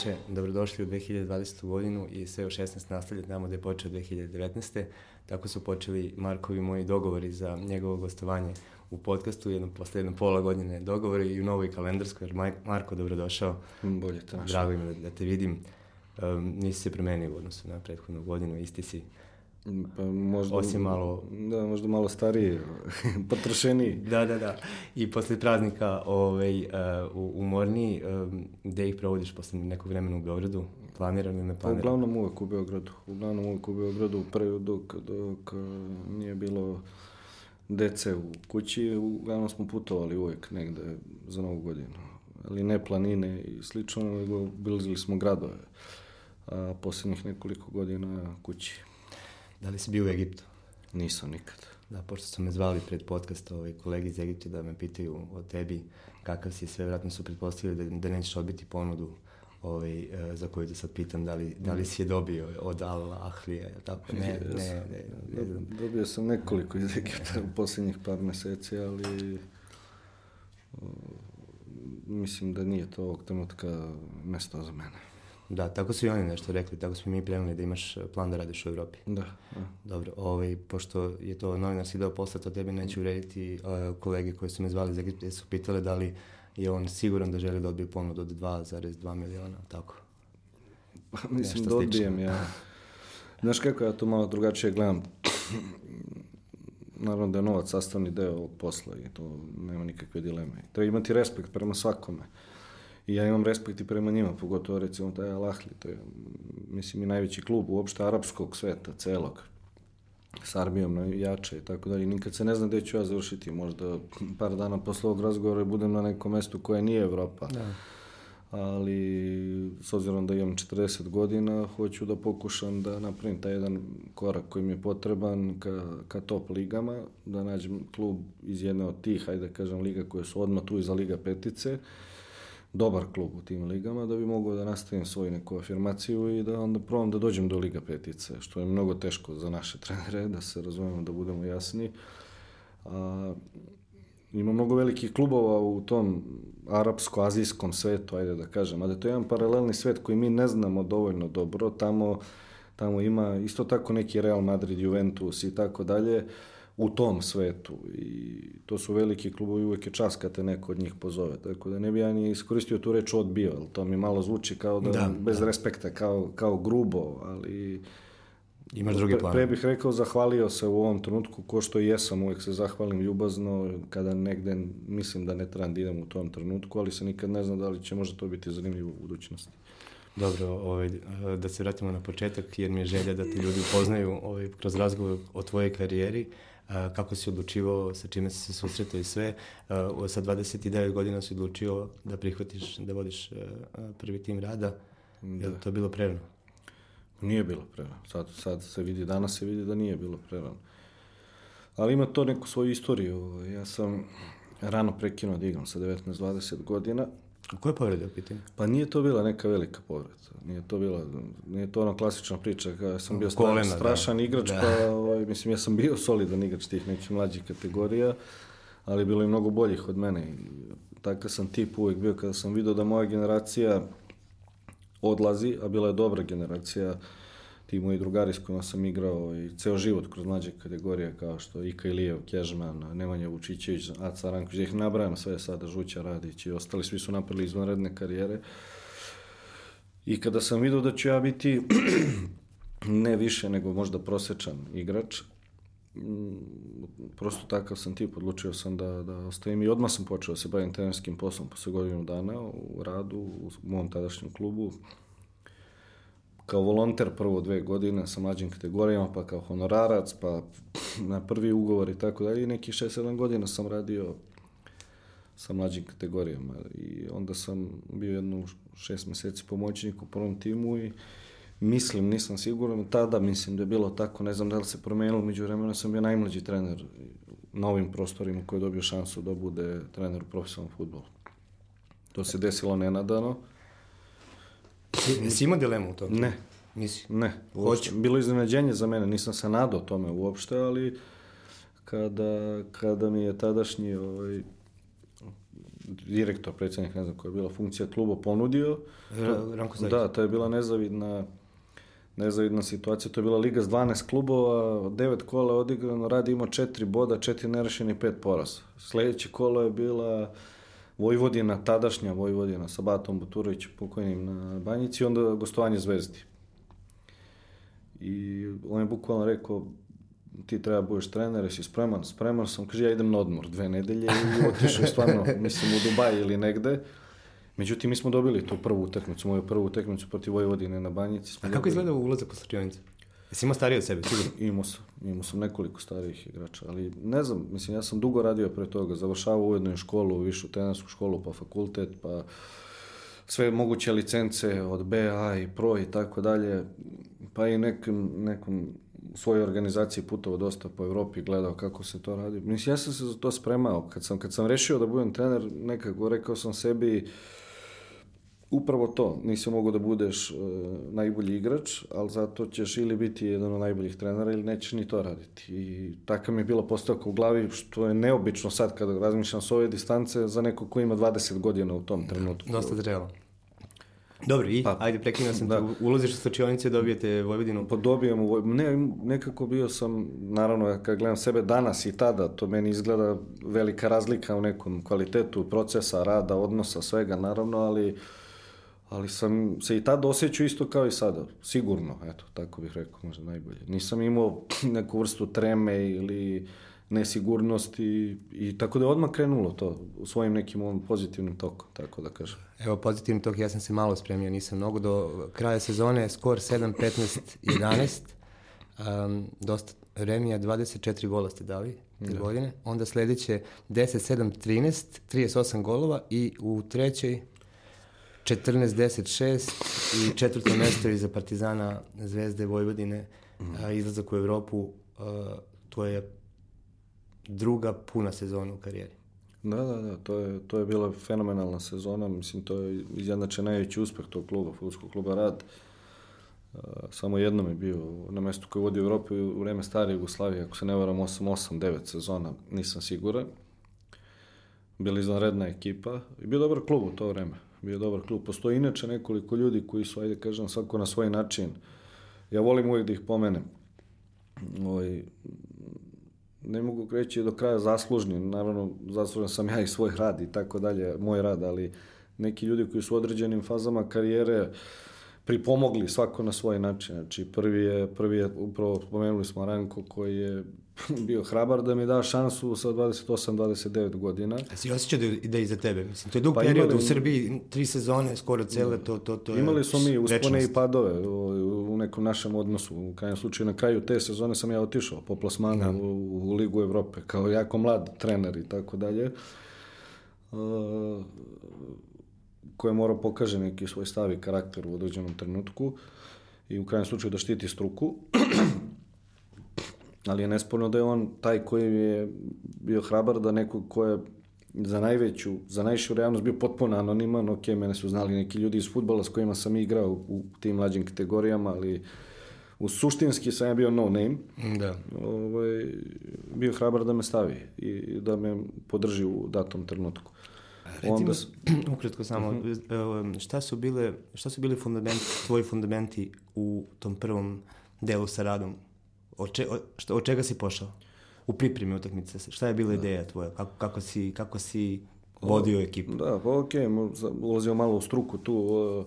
igrače, dobrodošli u 2020. godinu i sve u 16 nastavlja tamo gde je počeo 2019. Tako su počeli Markovi moji dogovori za njegovo gostovanje u podcastu, jedno, posle jedno pola godine dogovori i u novoj kalendarskoj, jer Marko, dobrodošao. Bolje te našao. Drago mi da te vidim. Um, nisi se promenio u odnosu na prethodnu godinu, isti si Pa možda, Osim malo... Da, možda malo stariji, potrošeniji. da, da, da. I posle praznika ovaj, uh, umorniji, um, gde ih provodiš posle nekog vremena u Beogradu? Planirano ili ne Pa planirano? uglavnom uvek u Beogradu. Uglavnom uvek u Beogradu, pre, dok, dok uh, nije bilo dece u kući, uglavnom smo putovali uvek negde za novu godinu. Ali ne planine i slično, nego bilazili smo gradove. A poslednjih nekoliko godina kući. Da li si bio u Egiptu? Nisam nikad. Da, pošto su me zvali pred podcast ovaj, kolegi iz Egipta da me pitaju o tebi kakav si sve, vratno su pretpostavili da, da nećeš odbiti ponudu ovaj, e, za koju da sad pitam da li, da li si je dobio od Al Ahlija, tako? Ne, ne, ne, ne, ne. Dobio sam nekoliko iz Egipta u poslednjih par meseci, ali o, mislim da nije to ovog trenutka mesto za mene. Da, tako su i oni nešto rekli, tako smo mi prenuli da imaš plan da radiš u Evropi. Da, da. Dobro, ovaj, pošto je to novinarski deo posla, to tebi neću urediti, uh, kolege koji su me zvali iz Egipta su pitale da li je on siguran da želi da odbije ponudu od 2,2 miliona, tako? Pa, mislim Nešto da odbijem ja. Znaš kako ja to malo drugačije gledam. Naravno da je novac sastavni deo ovog posla i to nema nikakve dileme. Treba imati respekt prema svakome. I ja imam respekt i prema njima, pogotovo recimo taj Al Ahli, to je, mislim, i najveći klub uopšte arapskog sveta, celog. S armijom jače i tako dalje. Nikad se ne zna gde ću ja završiti, možda par dana posle ovog razgovora budem na nekom mestu koje nije Evropa. Da. Ali, s obzirom da imam 40 godina, hoću da pokušam da napravim taj jedan korak koji mi je potreban ka, ka top ligama, da nađem klub iz jedne od tih, ajde da kažem, liga koje su odmah tu iza Liga petice, dobar klub u tim ligama da bi mogao da nastavim svoju neku afirmaciju i da onda probam da dođem do Liga petice, što je mnogo teško za naše trenere, da se razumemo, da budemo jasni. A, ima mnogo velikih klubova u tom arapsko-azijskom svetu, ajde da kažem, a da to je jedan paralelni svet koji mi ne znamo dovoljno dobro, tamo, tamo ima isto tako neki Real Madrid, Juventus i tako dalje, u tom svetu i to su veliki klubovi, uvek je čas kad te neko od njih pozove, tako da ne bi ja ni iskoristio tu reč odbio, ali to mi malo zvuči kao da, da bez da. respekta, kao, kao grubo, ali Imaš drugi plan. Pre, pre bih rekao, zahvalio se u ovom trenutku, ko što i jesam, uvek se zahvalim ljubazno, kada negde mislim da ne trebam da idem u tom trenutku, ali se nikad ne zna da li će možda to biti zanimljivo u budućnosti. Dobro, ovaj, da se vratimo na početak, jer mi je želja da te ljudi upoznaju ovaj, kroz razgovor o tvojoj karijeri, kako si odlučivao, sa čime si se susretao i sve. Sa 29 godina si odlučio da prihvatiš, da vodiš prvi tim rada. Da. Je li to bilo prerano? Nije bilo prerano. Sad, sad se vidi, danas se vidi da nije bilo prerano. Ali ima to neku svoju istoriju. Ja sam rano prekinuo da igram sa 19-20 godina. Koje povrede u pitanju? Pa nije to bila neka velika povreda. Nije to bila, nije to ona klasična priča kada sam bio Kolena, strašan da. igrač, Da. pa ovaj, mislim ja sam bio solidan igrač tih nekih mlađih kategorija, ali bilo je mnogo boljih od mene. I takav sam tip uvek bio kada sam video da moja generacija odlazi, a bila je dobra generacija, ti moji drugari s kojima sam igrao i ceo život kroz mlađe kategorije kao što Ika Ilijev, Kežman, Nemanja Vučićević, Aca Ranković, da ih nabrajam sve sada, Žuća Radić i ostali, svi su napravili izvanredne karijere. I kada sam vidio da ću ja biti ne više nego možda prosečan igrač, prosto takav sam tip, odlučio sam da, da ostavim i odmah sam počeo da se bavim trenerskim poslom posle godinu dana u radu u mom tadašnjem klubu kao volonter prvo dve godine sa mlađim kategorijama, pa kao honorarac, pa na prvi ugovor i tako dalje. I nekih 6-7 godina sam radio sa mlađim kategorijama i onda sam bio jedno šest meseci pomoćnik u prvom timu i mislim, nisam siguran, tada mislim da je bilo tako, ne znam da li se promenilo, među vremena sam bio najmlađi trener na ovim prostorima koji je dobio šansu da bude trener u profesionalnom futbolu. To se desilo nenadano. Si, si imao dilemu u tom? Ne. Nisi? Ne, uopšte. Bilo iznenađenje za mene, nisam se nadao tome uopšte, ali kada, kada mi je tadašnji ovaj, direktor, predsjednik, ne znam koja je bila funkcija kluba, ponudio. Ra- Ranko Zajić. Da, to je bila nezavidna nezavidna situacija. To je bila liga s 12 klubova, 9 kola je odigrano, radi imao 4 boda, 4 nerešeni, 5 poraz. Sljedeće kolo je bila Vojvodina, tadašnja Vojvodina sa Batom Buturovićem pokojnim na Banjici onda gostovanje Zvezdi. I on je bukvalno rekao, ti treba budeš trener, jesi spreman? Spreman sam, kaže ja idem na odmor dve nedelje i otišao stvarno, mislim, u Dubaj ili negde. Međutim, mi smo dobili tu prvu utakmicu, moju prvu utakmicu protiv Vojvodine na Banjici. Smo A kako dobili. izgleda ulazak u slačionicu? Jesi imao stariji od sebe, sigurno? Imao sam, imao sam nekoliko starijih igrača, ali ne znam, mislim, ja sam dugo radio pre toga, završavao ujedno i školu, višu trenersku školu, pa fakultet, pa sve moguće licence od BA i Pro i tako dalje, pa i nekom u svojoj organizaciji putovao dosta po Evropi, gledao kako se to radi. Mislim, ja sam se za to spremao. Kad sam, kad sam rešio da budem trener, nekako rekao sam sebi, upravo to, nisi mogao da budeš e, najbolji igrač, ali zato ćeš ili biti jedan od najboljih trenera ili nećeš ni to raditi. I takav mi je bila postavka u glavi, što je neobično sad kada razmišljam s ove distance za neko ko ima 20 godina u tom trenutku. Dosta zrelo. Dobro, i Pa, ajde prekinuo sam da. te, ulaziš u slačionice, dobijete Vojvodinu. Pa Voj- ne, nekako bio sam, naravno, kad gledam sebe danas i tada, to meni izgleda velika razlika u nekom kvalitetu procesa, rada, odnosa, svega, naravno, ali, ali sam se i tada osjećao isto kao i sada, sigurno, eto, tako bih rekao, možda najbolje. Nisam imao neku vrstu treme ili nesigurnosti i tako da je odmah krenulo to u svojim nekim ovom pozitivnim tokom, tako da kažem. Evo, pozitivni tok, ja sam se malo spremio, nisam mnogo. Do kraja sezone skor 7, 15, 11. Um, dosta remija, 24 gola ste dali te godine. Onda sledeće 10, 7, 13, 38 golova i u trećoj 14, 10, 6 i četvrto mesto iza Partizana Zvezde Vojvodine, a, izlazak u Evropu, a, to je druga puna sezona u karijeri. Da, da, da, to je, to je bila fenomenalna sezona, mislim, to je izjednačen najveći uspeh tog kluba, futbolskog kluba Rad. Uh, samo jednom je bio na mestu koji vodi u Evropu u vreme stare Jugoslavije, ako se ne varam 8-8-9 sezona, nisam siguran. Bila izvanredna ekipa i bio dobar klub u to vreme. Bio dobar klub. Postoji inače nekoliko ljudi koji su, ajde kažem, svako na svoj način. Ja volim uvijek da ih pomenem. Ovaj, ne mogu reći do kraja zaslužni, naravno zaslužan sam ja i svoj rad i tako dalje, moj rad, ali neki ljudi koji su u određenim fazama karijere pripomogli svako na svoj način. Znači, prvi je, prvi je upravo spomenuli smo Ranko koji je bio hrabar da mi da šansu sa 28-29 godina. A si osjećao da, da je iza tebe? Mislim, to je dug Pa period imali- u Srbiji, tri sezone, skoro cele, to, to, to je Imali smo mi uspone i padove u, u nekom našem odnosu. U krajnjem slučaju, na kraju te sezone sam ja otišao po plasmanu u, u Ligu Evrope, kao jako mlad trener i tako dalje. Uh, koje mora pokaže neki svoj stav i karakter u određenom trenutku i u krajnjem slučaju da štiti struku. Ali je nesporno da je on taj koji je bio hrabar da neko ko je za najveću, za najširu javnost bio potpuno anoniman, ok, mene su znali neki ljudi iz futbola s kojima sam igrao u tim mlađim kategorijama, ali u suštinski sam ja bio no name, Da. ovaj, bio hrabar da me stavi i da me podrži u datom trenutku. Recimo, Onda, ukratko samo, uh šta su bile, šta su bili fundamenti, tvoji fundamenti u tom prvom delu sa radom? Od, če, od, šta, od čega si pošao? U pripremi utakmice, šta je bila ideja tvoja? Kako, kako, si, kako si vodio ekipu? Da, pa okej, okay, ulazio malo u struku tu. uh,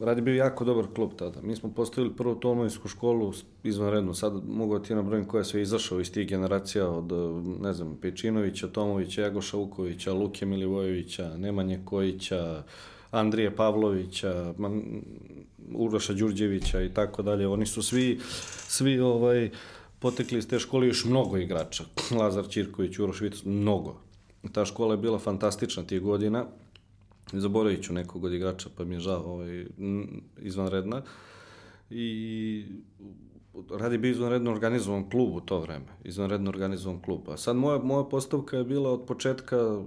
Rad je bio jako dobar klub tada. Mi smo postavili prvu tolmansku školu izvanredno. Sad mogu da ti nabrojim ko je sve izašao iz tih generacija od, uh, ne znam, Pečinovića, Tomovića, Jagoša Vukovića, Luke Milivojevića, Nemanje Kojića, Andrije Pavlovića, Uroša Đurđevića i tako dalje. Oni su svi, svi ovaj, potekli iz te škole još mnogo igrača. Lazar Ćirković, Uroš Vitos, mnogo. Ta škola je bila fantastična tih godina. Zaboravit ću nekog od igrača, pa mi je žao ovaj, izvanredna. I radi bio izvanredno organizovan klub u to vreme. Izvanredno organizovan klub. A sad moja, moja postavka je bila od početka,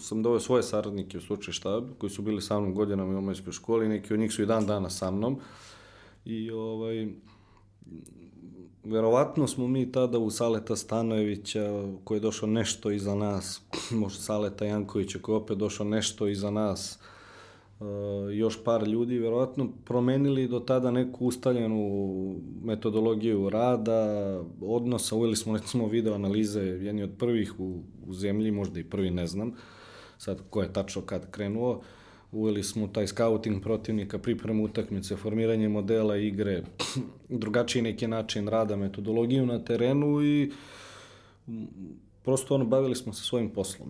sam doveo svoje saradnike u slučaj štab, koji su bili sa mnom godinama u omajskoj školi, neki od njih su i dan dana sa mnom. I ovaj, verovatno smo mi tada u Saleta Stanojevića, koji je došao nešto iza nas, možda Saleta Jankovića, koji je opet došao nešto iza nas, uh, još par ljudi, verovatno promenili do tada neku ustaljenu metodologiju rada, odnosa, uveli smo recimo video analize, jedni od prvih u, u zemlji, možda i prvi, ne znam, sad ko je tačno kad krenuo, uveli smo taj scouting protivnika, pripremu utakmice, formiranje modela igre, drugačiji neki način rada, metodologiju na terenu i prosto ono, bavili smo se svojim poslom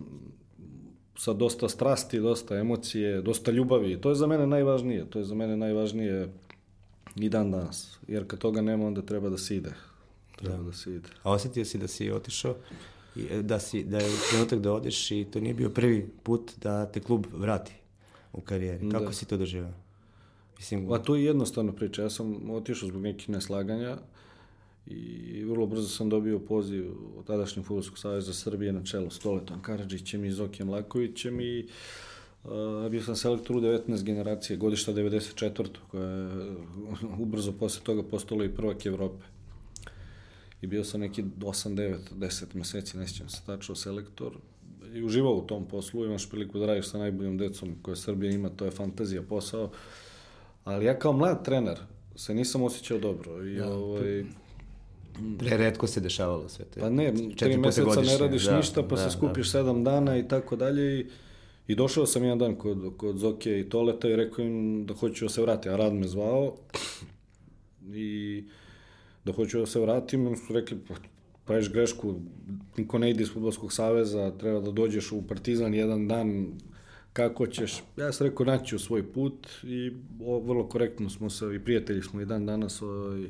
sa dosta strasti, dosta emocije, dosta ljubavi. To je za mene najvažnije. To je za mene najvažnije i dan danas. Jer kad toga nema, onda treba da se ide. Treba da, da se ide. A osetio si da si otišao i da, si, da je trenutak da odiš i to nije bio prvi put da te klub vrati u karijeri. Kako da. si to doživao? Mislim, pa to je jednostavna priča. Ja sam otišao zbog nekih neslaganja i vrlo brzo sam dobio poziv od tadašnjeg Futbolskog savjeza Srbije na čelo s Toletom Karadžićem i Zokijem Lakovićem i uh, bio sam selektor u 19 generacije, godišta 94. koja je ubrzo posle toga postala i prvak Evrope. I bio sam neki 8, 9, 10 meseci, ne sjećam se tačno, selektor i uživao u tom poslu, imaš priliku da radiš sa najboljom decom koje Srbija ima, to je fantazija posao. Ali ja kao mlad trener se nisam osjećao dobro i da, ovaj Pre redko se dešavalo sve to. Pa ne, tri meseca godišnje, ne radiš da, ništa, pa da, se skupiš da. sedam dana i tako dalje i, i došao sam jedan dan kod, kod Zoke i Toleta i rekao im da hoću da se vrati, a Rad me zvao i da hoću da se vratim, su rekli, pa, praviš grešku, niko ne ide iz Futbolskog saveza, treba da dođeš u Partizan jedan dan, kako ćeš, ja sam rekao naći u svoj put i o, vrlo korektno smo se, i prijatelji smo i dan danas, o, i,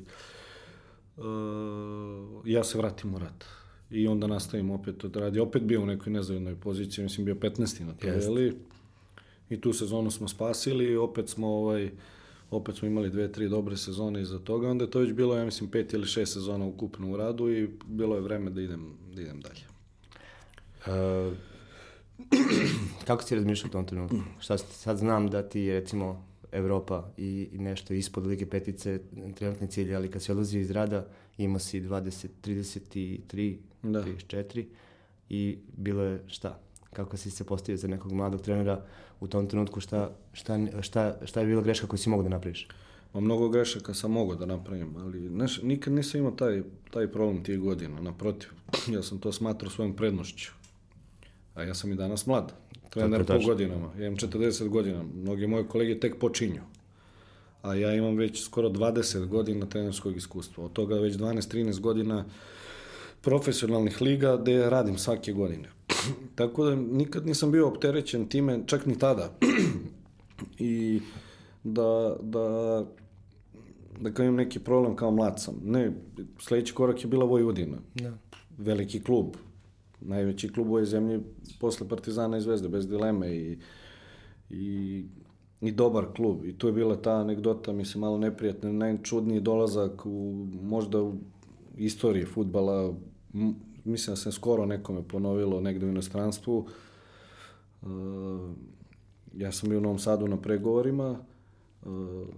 o, ja se vratim u rat. I onda nastavim opet od radi. Opet bio u nekoj nezavidnoj poziciji, mislim bio 15. na tabeli. I tu sezonu smo spasili, opet smo ovaj, opet smo imali dve, tri dobre sezone iza toga, onda je to već bilo, ja mislim, pet ili šest sezona ukupno u radu i bilo je vreme da idem, da idem dalje. Uh, kako si razmišljao u tom trenutku? Šta, sad znam da ti je, recimo, Evropa i, i nešto ispod Lige petice trenutni cilj, ali kad si odlazio iz rada imao si 20, 33, da. 34 i bilo je šta? Kako si se postavio za nekog mladog trenera u tom trenutku, šta, šta, šta, šta je bila greška koju si mogu da napraviš? Ma mnogo grešaka sam mogao da napravim, ali neš, nikad nisam imao taj, taj problem tih godina, naprotiv. Ja sam to smatrao svojom prednošću. A ja sam i danas mlad, trener po godinama. Ja imam 40 godina, mnogi moje kolege tek počinju. A ja imam već skoro 20 godina trenerskog iskustva. Od toga već 12-13 godina profesionalnih liga gde radim svake godine. Tako da nikad nisam bio opterećen time, čak ni tada. I da, da, da kao imam neki problem kao mlad sam. Ne, sledeći korak je bila Vojvodina. Da. Veliki klub. Najveći klub u ovoj zemlji posle Partizana i Zvezde, bez dileme. I, i, i dobar klub. I tu je bila ta anegdota, mislim, malo neprijatna, najčudniji dolazak u, možda u istoriji futbala mislim da se skoro nekome ponovilo negde u inostranstvu. Uh, ja sam bio u Novom Sadu na pregovorima uh,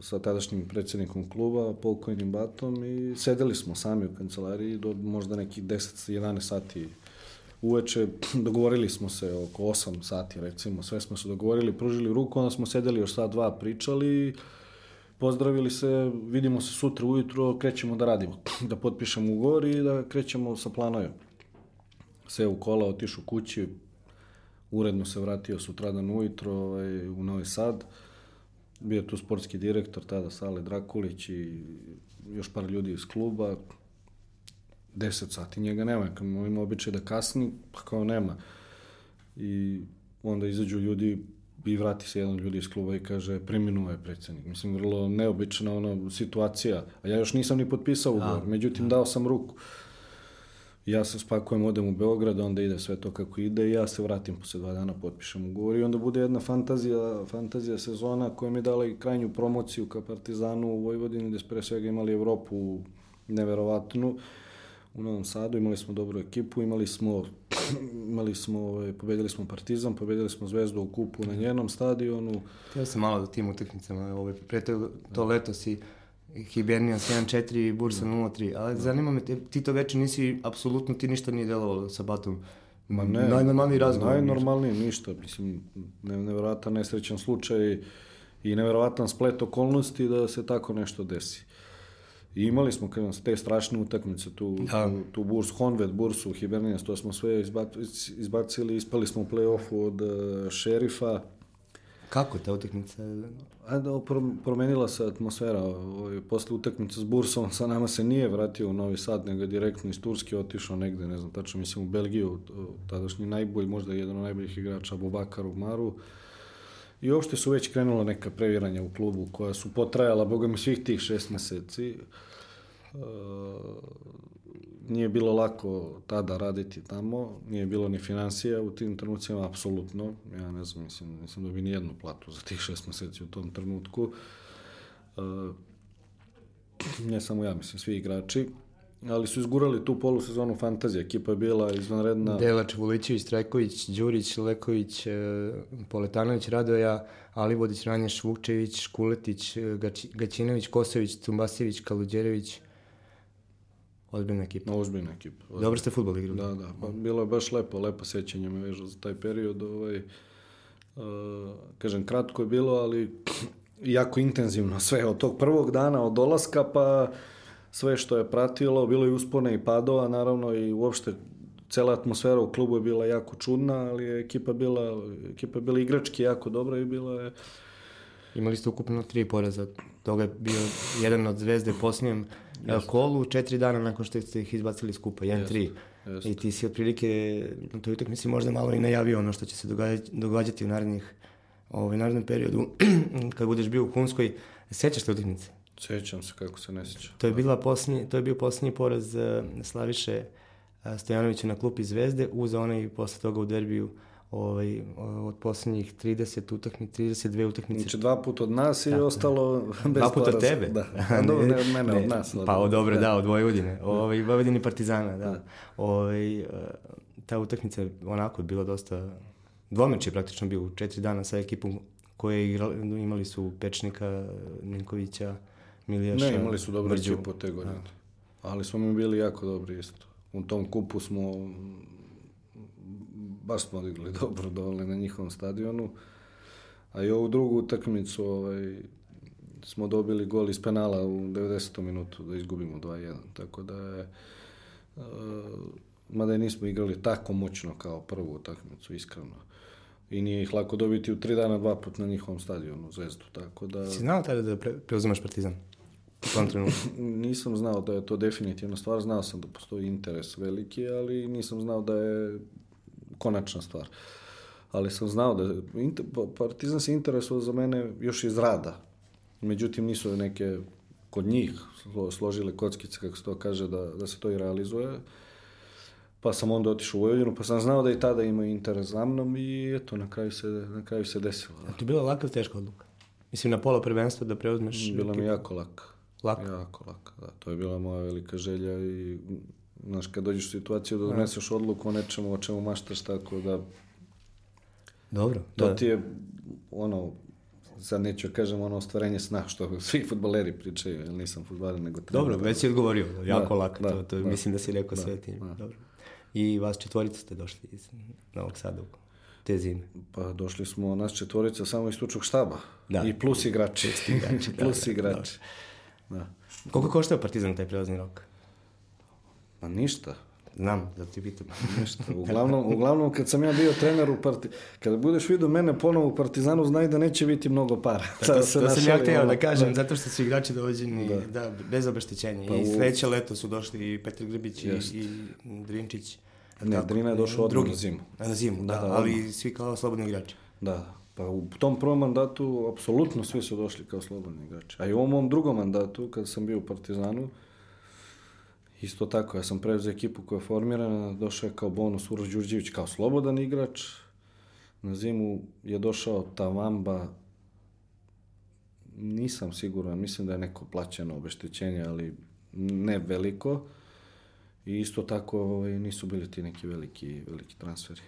sa tadašnjim predsednikom kluba, pokojnim Batom i sedeli smo sami u kancelariji do možda nekih 10-11 sati uveče, dogovorili smo se oko 8 sati recimo, sve smo se dogovorili, pružili ruku, onda smo sedeli još sat dva pričali, pozdravili se, vidimo se sutra ujutro, krećemo da radimo, da potpišemo ugovor i da krećemo sa planovima sve u kola, otišao kući, uredno se vratio sutradan ujutro ovaj, u Novi Sad. Bio tu sportski direktor, tada Sale Drakulić i još par ljudi iz kluba. 10 sati njega nema, kad ima običaj da kasni, pa kao nema. I onda izađu ljudi i vrati se jedan ljudi iz kluba i kaže preminuo je predsednik. Mislim, vrlo neobična ona situacija. A ja još nisam ni potpisao ugovor, međutim dao sam ruku ja se spakujem, odem u Beograd, onda ide sve to kako ide i ja se vratim posle dva dana, potpišem ugovor i onda bude jedna fantazija, fantazija sezona koja mi je dala i krajnju promociju ka Partizanu u Vojvodini, gde smo pre svega imali Evropu neverovatnu. U Novom Sadu imali smo dobru ekipu, imali smo imali smo, ovaj, pobedili smo Partizan, pobedili smo Zvezdu u kupu na njenom stadionu. Htio sam malo da tim utakmicama, ovaj, pre to, to leto si Hibernians 1-4 i Bursa 0-3. Ali zanima me, te- ti to večer nisi, apsolutno ti ništa nije delovalo sa Batom. Ma ne, Najnormalniji razgovor. Najnormalniji, ništa. Mislim, ne, nevjerojatan nesrećan slučaj i nevjerojatan splet okolnosti da se tako nešto desi. I imali smo kažem, te strašne utakmice, tu, Da. tu, tu Burs, Honved, Bursu, Hibernians, to smo sve izba- izbacili, ispali smo u play-offu od uh, šerifa. Kako ta utakmica? A da, pro- promenila se atmosfera. Ovaj, posle utakmice s Bursom sa nama se nije vratio u Novi Sad, nego je direktno iz Turske otišao negde, ne znam, tačno mislim u Belgiju, tadašnji najbolji, možda jedan od najboljih igrača, Bubakar u Maru. I uopšte su već krenula neka previranja u klubu koja su potrajala, boga mi, svih tih šest meseci. E, nije bilo lako tada raditi tamo, nije bilo ni financija u tim trenucima, apsolutno. Ja ne znam, mislim, nisam dobio ni jednu platu za tih šest meseci u tom trenutku. E, ne samo ja, mislim, svi igrači. Ali su izgurali tu polusezonu fantazije. Ekipa je bila izvanredna. Delač, Vulićević, Trajković, Đurić, Leković, e, Poletanović, Radoja, Alivodić, Ranješ, Vukčević, Škuletić, e, Gači- Gaćinović, Kosović, Tumbasjević, Kaluđerević. Ozbiljna ekipa. Ozbiljna ekipa. Dobro ste futbol igrali. Da, da, pa bilo je baš lepo, lepo sećanje me vežu za taj period. Ovaj, uh, kažem, kratko je bilo, ali jako intenzivno sve od tog prvog dana, od dolaska, pa sve što je pratilo, bilo je uspone i padova, naravno, i uopšte cela atmosfera u klubu je bila jako čudna, ali je ekipa bila, ekipa je bila igrački jako dobra i bila je Imali ste ukupno tri poraza. Toga je bio jedan od zvezde posljednjem e, kolu, četiri dana nakon što ste ih izbacili skupa, 1-3. jeste. I ti si otprilike na toj utakmici možda malo i najavio ono što će se događati, događati u narednih ovaj, narednom periodu kad budeš bio u Hunskoj. Sećaš te utakmice? Sjećam se kako se ne sjeća. To je, bila posljednji, to je bio posljednji poraz uh, Slaviše uh, Stojanovića na klupi Zvezde, uz onaj posle toga u derbiju ovaj, od posljednjih 30 utakmice, 32 utakmice. Znači dva puta od nas i ostalo bez Dva puta poraza. tebe? Da. A ne od mene, od nas. Pa o, dobro, da, od Vojvodine. Ovaj, Vojvodini Partizana, da. Ovaj, e, ta utakmica onako je bila dosta... Dvomeč je praktično bio u četiri dana sa ekipom koje je igrali, imali su Pečnika, Ninkovića, Milijaša, Ne, imali su dobru Brđu. ekipu te godine. Ali smo mi bili jako dobri isto. U tom kupu smo baš smo odigrali dobro dole na njihovom stadionu. A i ovu drugu utakmicu ovaj, smo dobili gol iz penala u 90. minutu da izgubimo 2-1. Tako da je uh, mada i nismo igrali tako moćno kao prvu utakmicu, iskreno. I nije ih lako dobiti u tri dana dva put na njihovom stadionu, Zvezdu. Tako da... Si znao tada da pre, preuzimaš Partizan? U tom trenutku. Nisam znao da je to definitivna stvar, znao sam da postoji interes veliki, ali nisam znao da je konačna stvar. Ali sam znao da je, inter- pa- Partizan se interesovao za mene još iz rada. Međutim, nisu neke kod njih slo- složile kockice, kako se to kaže, da, da se to i realizuje. Pa sam onda otišao u Vojvodinu, pa sam znao da i tada imaju interes za mnom i eto, na kraju se, na kraju se desilo. To je bila laka teška odluka. Mislim, na pola prvenstva da preuzmeš... Bila mi jako laka. Lako? Jako laka, da. To je bila moja velika želja i, znaš, kad dođeš u situaciju da doneseš odluku o nečemu o čemu maštaš, tako da Dobro, to da. ti je, ono, sad neću kažem ono ostvarenje sna, što svi futbaleri pričaju, jer nisam futbaler, nego trener. Dobro, već si odgovorio, jako Da, lako, da, to, to da. mislim da si rekao Da, sve tim. da. Dobro. I vas četvorica ste došli iz Novog Sada u te zime. Pa došli smo, nas četvorica, samo iz stručnog štaba. Da. I plus igrači. igrači, da, plus da, igrači. Da. Koliko koštao Partizan taj prelazni rok? Pa ništa. Znam, da ti pitam. Ništa. Uglavnom, uglavnom kad sam ja bio trener u Parti... Kada budeš vidio mene ponovo u Partizanu, znaj da neće biti mnogo para. to, Sad to se sam ja htio da kažem, zato što su igrači dovođeni da. Da. bez obeštećenja. Pa I sledeće leto su došli i Petar Grbić i, Jest. i Drinčić. Ne, Drina je došao odmah na zimu. Na zimu, da, Da, da, ali svi kao slobodni igrači. Da, pa u tom prvom mandatu apsolutno svi su došli kao slobodni igrači. A i u ovom mom drugom mandatu, kad sam bio u Partizanu, isto tako, ja sam preuzeo ekipu koja je formirana, došao je kao bonus Uroš Đurđević kao slobodan igrač, na zimu je došao Tavamba, nisam siguran, mislim da je neko plaćeno obeštećenje, ali ne veliko. I isto tako ovaj, nisu bili ti neki veliki, veliki transferi.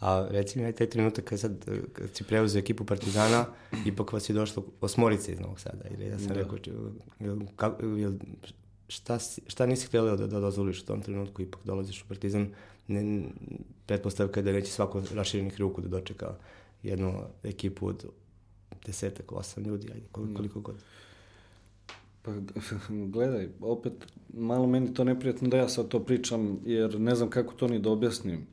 A reci mi, taj trenutak kad, sad, kad si preuzeo ekipu Partizana, ipak vas je došlo osmorice iz Novog Sada. Ili ja sam da. rekao, jel, šta, šta nisi htjela da, da dozvoliš u tom trenutku, ipak dolaziš u Partizan, ne, pretpostavka je da neće svako raširenih ruku da dočeka jednu ekipu od desetak, osam ljudi, ajde, koliko, koliko god. Pa gledaj, opet malo meni to neprijatno da ja sad to pričam, jer ne znam kako to ni da objasnim.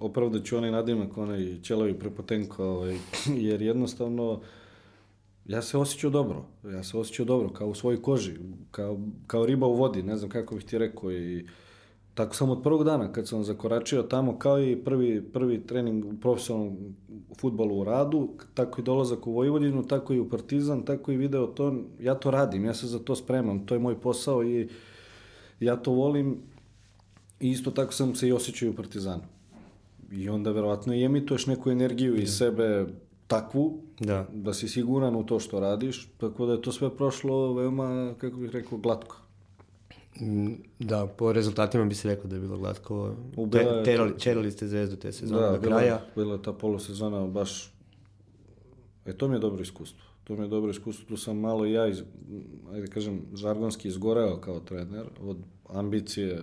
Opravda ću onaj nadimak, onaj ćelavi prepotenko, ovaj, jer jednostavno ja se osjećao dobro. Ja se osjećao dobro, kao u svojoj koži, kao, kao riba u vodi, ne znam kako bih ti rekao i tako sam od prvog dana kad sam zakoračio tamo, kao i prvi, prvi trening u profesionalnom futbolu u radu, tako i dolazak u Vojvodinu, tako i u Partizan, tako i video to, ja to radim, ja se za to spremam, to je moj posao i ja to volim i isto tako sam se i osjećao u Partizanu. I onda verovatno i emituješ neku energiju iz da. sebe takvu, da. da si siguran u to što radiš, tako da je to sve prošlo veoma, kako bih rekao, glatko. Mm, da, po rezultatima bi se rekao da je bilo glatko. Te, terali, čerali ste zvezdu te sezone da, do kraja. Da, bila je ta polosezona baš... E, to mi je dobro iskustvo. To mi je dobro iskustvo. Tu sam malo ja, iz, ajde kažem, žargonski izgoreo kao trener od ambicije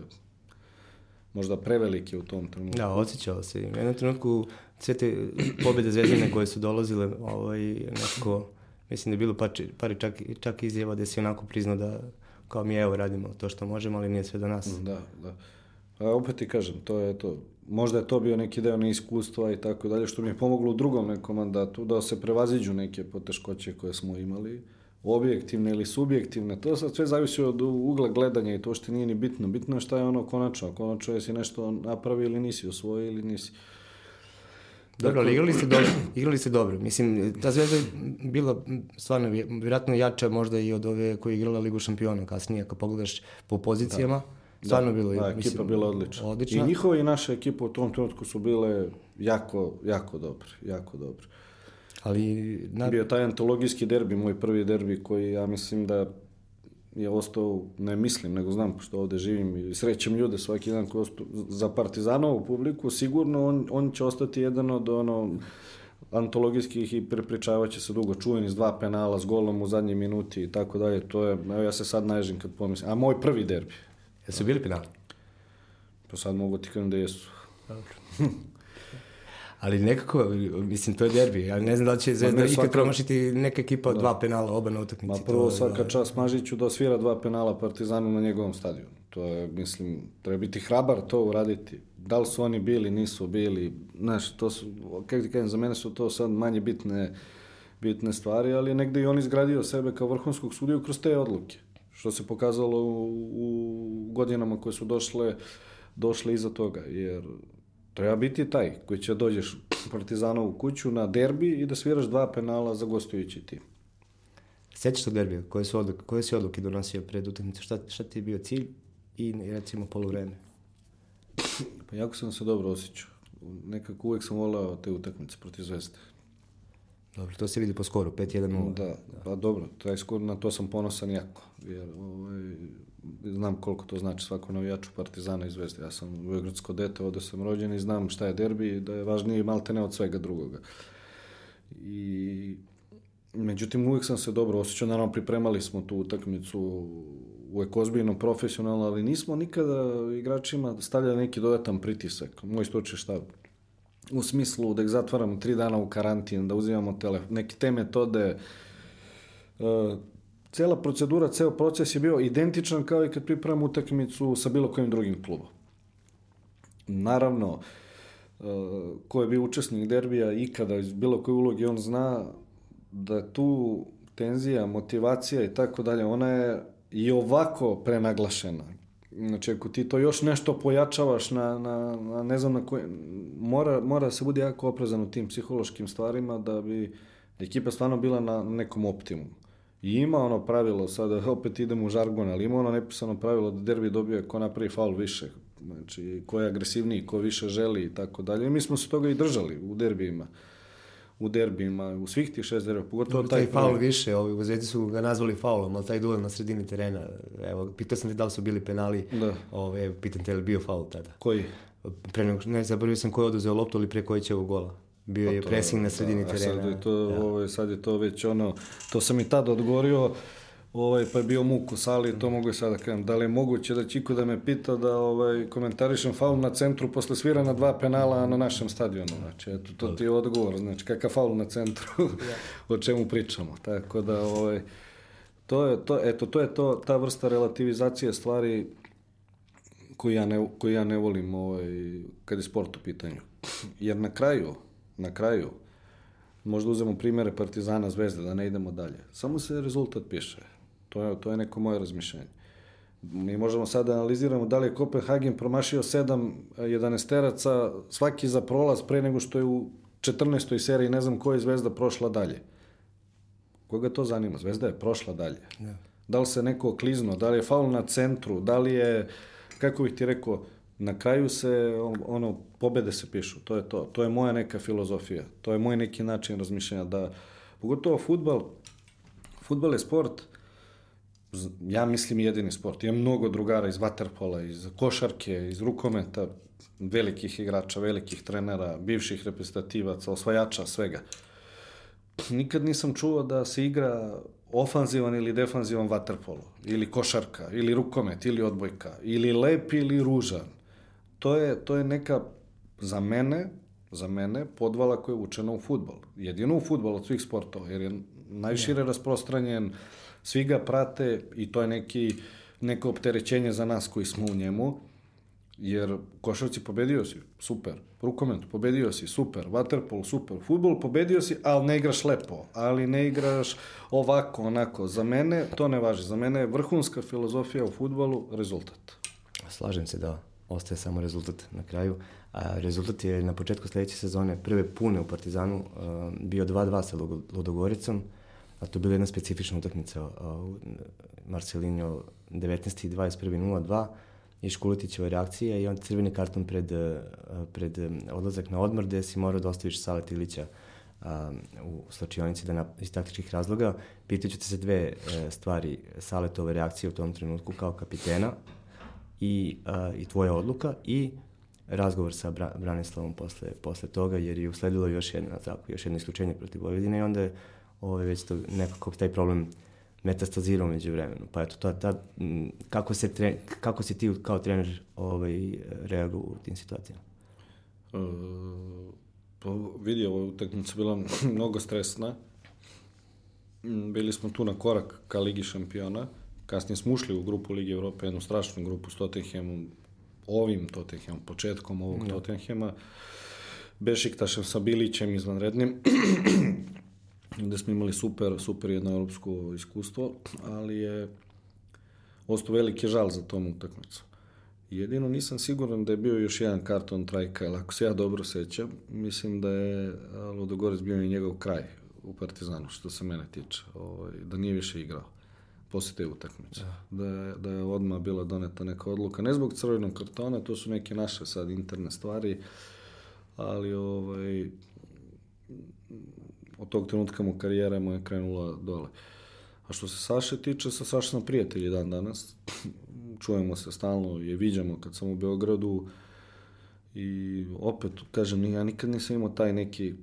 možda prevelike u tom trenutku. Da, osjećao se. U jednom trenutku sve te pobjede zvezdine koje su dolazile, ovaj, nekako, mislim da je bilo par, par čak, čak izjava da si onako priznao da kao mi evo radimo to što možemo, ali nije sve do nas. Da, da. A opet ti kažem, to je to. Možda je to bio neki deo neiskustva i tako dalje, što mi je pomoglo u drugom nekom mandatu, da se prevaziđu neke poteškoće koje smo imali, objektivne ili subjektivne, to sad sve zavisi od ugla gledanja i to što nije ni bitno. Bitno je šta je ono konačno. Konačno je si nešto napravi ili nisi osvojio ili nisi. Dobro, ali igrali ste dobro. Igrali ste dobro. Mislim, ta zvezda je bila stvarno vjerojatno jača možda i od ove koji je igrala Ligu šampiona kasnije, kad pogledaš po pozicijama. Da. Stvarno da, bilo da, ekipa mislim, bila odlična. odlična. I njihova i naša ekipa u tom trenutku su bile jako, jako dobre, jako dobre. Ali... Na... Bio taj antologijski derbi, moj prvi derbi koji ja mislim da je ostao, ne mislim, nego znam, pošto ovde živim i srećem ljude svaki dan koji ostao, za Partizanovu publiku, sigurno on, on će ostati jedan od ono, antologijskih i prepričavaće se dugo čuveni s dva penala, s golom u zadnjoj minuti i tako dalje. To je, evo ja se sad naježim kad pomislim. A moj prvi derbi. Jesu bili penali? Pa sad mogu ti kažem da jesu. Dobro. ali nekako, mislim, to je derbi. Ja ne znam da li će Zvezda ne, svaka... ikad promašiti neka ekipa od da. dva penala, oba na utakmici. Ma prvo, svaka da... čast Mažiću da osvira dva penala Partizanu na njegovom stadionu. To je, mislim, treba biti hrabar to uraditi. Da li su oni bili, nisu bili, znaš, to su, kako ti kažem, za mene su to sad manje bitne, bitne stvari, ali negde i on izgradio sebe kao vrhunskog sudiju kroz te odluke. Što se pokazalo u, u godinama koje su došle, došle iza toga, jer Treba biti taj koji će da dođeš Partizanovu kuću na derbi i da sviraš dva penala za gostujući tim. Sjećaš se derbija? Koje, su odluke, koje si odluke donosio pred utakmicu? Šta, šta ti je bio cilj i recimo polovreme? Pa jako sam se dobro osjećao. Nekako uvek sam volao te utakmice protiv Zvezde. Dobro, to se vidi po skoru, 5-1-0. Da, pa dobro, taj skor, na to sam ponosan jako, jer ovaj, znam koliko to znači svako navijaču Partizana i Zvezde. Ja sam Beogradsko dete, ovde sam rođen i znam šta je derbi da je važniji maltene od svega drugoga. I međutim uvijek sam se dobro osjećao, naravno pripremali smo tu utakmicu uvek ozbiljno, profesionalno, ali nismo nikada igračima stavljali neki dodatan pritisak. Moj stručni štab u smislu da ih zatvaramo tri dana u karantin, da uzimamo telefon, neke te metode, uh, cela procedura, ceo proces je bio identičan kao i kad pripremamo utakmicu sa bilo kojim drugim klubom. Naravno, uh, ko je bio učesnik derbija ikada iz bilo koje uloge, on zna da tu tenzija, motivacija i tako dalje, ona je i ovako prenaglašena. Znači, ako ti to još nešto pojačavaš na, na, na ne znam na koje, mora, mora se bude jako oprezan u tim psihološkim stvarima da bi ekipa stvarno bila na nekom optimumu. I ima ono pravilo, sada opet idemo u žargon, ali ima ono nepisano pravilo da derbi dobije ko napravi faul više. Znači, ko je agresivniji, ko više želi i tako dalje. Mi smo se toga i držali u derbijima u derbima, u svih tih šest derbija, pogotovo taj, taj faul više, ovi u Zvezdi su ga nazvali faulom, ali taj duel na sredini terena, evo, pitao sam te da li su bili penali, da. ove, pitam te, je li bio faul tada? Koji? pre nego, ne, zaboravio sam ko je oduzeo loptu, ali pre koji će u gola. Bio je Pa to- pressing na sredini da, terena. Sad je, to, Da. ovaj, sad je to već ono, to sam i tad odgovorio, ovaj, pa je bio muk u sali, to mogu i sada kažem. Da li je moguće da Čiko da me pita da ovaj, komentarišem faul na centru posle svirana dva penala na našem stadionu? Znači, eto, to ti je odgovor. Znači, kakav faul na centru, o čemu pričamo. Tako da, ovaj, to je, to, eto, to je to, ta vrsta relativizacije stvari koju ja ne, koju ja ne volim ovaj, kad je sport u pitanju. Jer na kraju, na kraju, možda uzmemo primere Partizana Zvezde, da ne idemo dalje. Samo se rezultat piše. To je, to je neko moje razmišljanje. Mi možemo sad da analiziramo da li je Kopenhagen promašio sedam 11 teraca, svaki za prolaz pre nego što je u 14. seriji, ne znam koja je Zvezda prošla dalje. Koga to zanima? Zvezda je prošla dalje. Da. Da li se neko okliznuo, da li je faul na centru, da li je, kako bih ti rekao, na kraju se, on- ono, pobede se pišu, to je to. To je moja neka filozofija, to je moj neki način razmišljanja, da, pogotovo futbal, futbal je sport, ja mislim jedini sport. Imam mnogo drugara iz vaterpola, iz košarke, iz rukometa, velikih igrača, velikih trenera, bivših reprezentativaca, osvajača, svega nikad nisam čuo da se igra ofanzivan ili defanzivan vaterpolo, ili košarka, ili rukomet, ili odbojka, ili lep ili ružan. To je, to je neka, za mene, za mene, podvala koja je učena u futbol. Jedino u futbol od svih sportova, jer je najšire rasprostranjen, svi ga prate i to je neki, neko opterećenje za nas koji smo u njemu. Jer košarci pobedio si, super. Rukomet pobedio si, super. Waterpolo, super. Futbol pobedio si, ali ne igraš lepo. Ali ne igraš ovako, onako. Za mene to ne važi. Za mene je vrhunska filozofija u futbolu rezultat. Slažem se da ostaje samo rezultat na kraju. A, rezultat je na početku sledeće sezone prve pune u Partizanu bio 2-2 sa Ludogoricom, a to je bila jedna specifična utakmica. A, u- Marcelinho 19. i 21. 0-2 i Škuletićeva reakcija i onda crveni karton pred, pred odlazak na odmor gde si morao da ostaviš Salet Ilića u slačionici da na, iz taktičkih razloga. Pitaću te se dve e, stvari Saletove reakcije u tom trenutku kao kapitena i, a, i tvoja odluka i razgovor sa Bra Branislavom posle, posle toga, jer je usledilo još jedno, tako, još jedno isključenje protiv Vojvodine i onda je ovaj, već to, nekako taj problem metastazirao među vremenu. Pa eto, ta, ta, kako, se tre, kako si ti kao trener ovaj, reagovao u tim situacijama? E, pa vidi, ova utakmica bila mnogo stresna. Bili smo tu na korak ka Ligi šampiona. Kasnije smo ušli u grupu Lige Evrope, jednu strašnu grupu s Tottenhamom, ovim Tottenhamom, početkom ovog Da. Tottenhama. Bešiktašem sa Bilićem izvanrednim, gde smo imali super, super jedno europsko iskustvo, ali je ostao veliki žal za tom utakmicu. Jedino nisam siguran da je bio još jedan karton trajka, ali ako se ja dobro sećam, mislim da je Ludogorec bio i njegov kraj u Partizanu, što se mene tiče, ovaj, da nije više igrao posle te utakmice. Da, je, da je odmah bila doneta neka odluka, ne zbog crvenog kartona, to su neke naše sad interne stvari, ali ovaj, od tog trenutka mu karijera mu je krenula dole. A što se Saše tiče, sa Saše sam prijatelji dan danas. Čujemo se stalno je viđamo kad sam u Beogradu. I opet, kažem, ja nikad nisam imao taj neki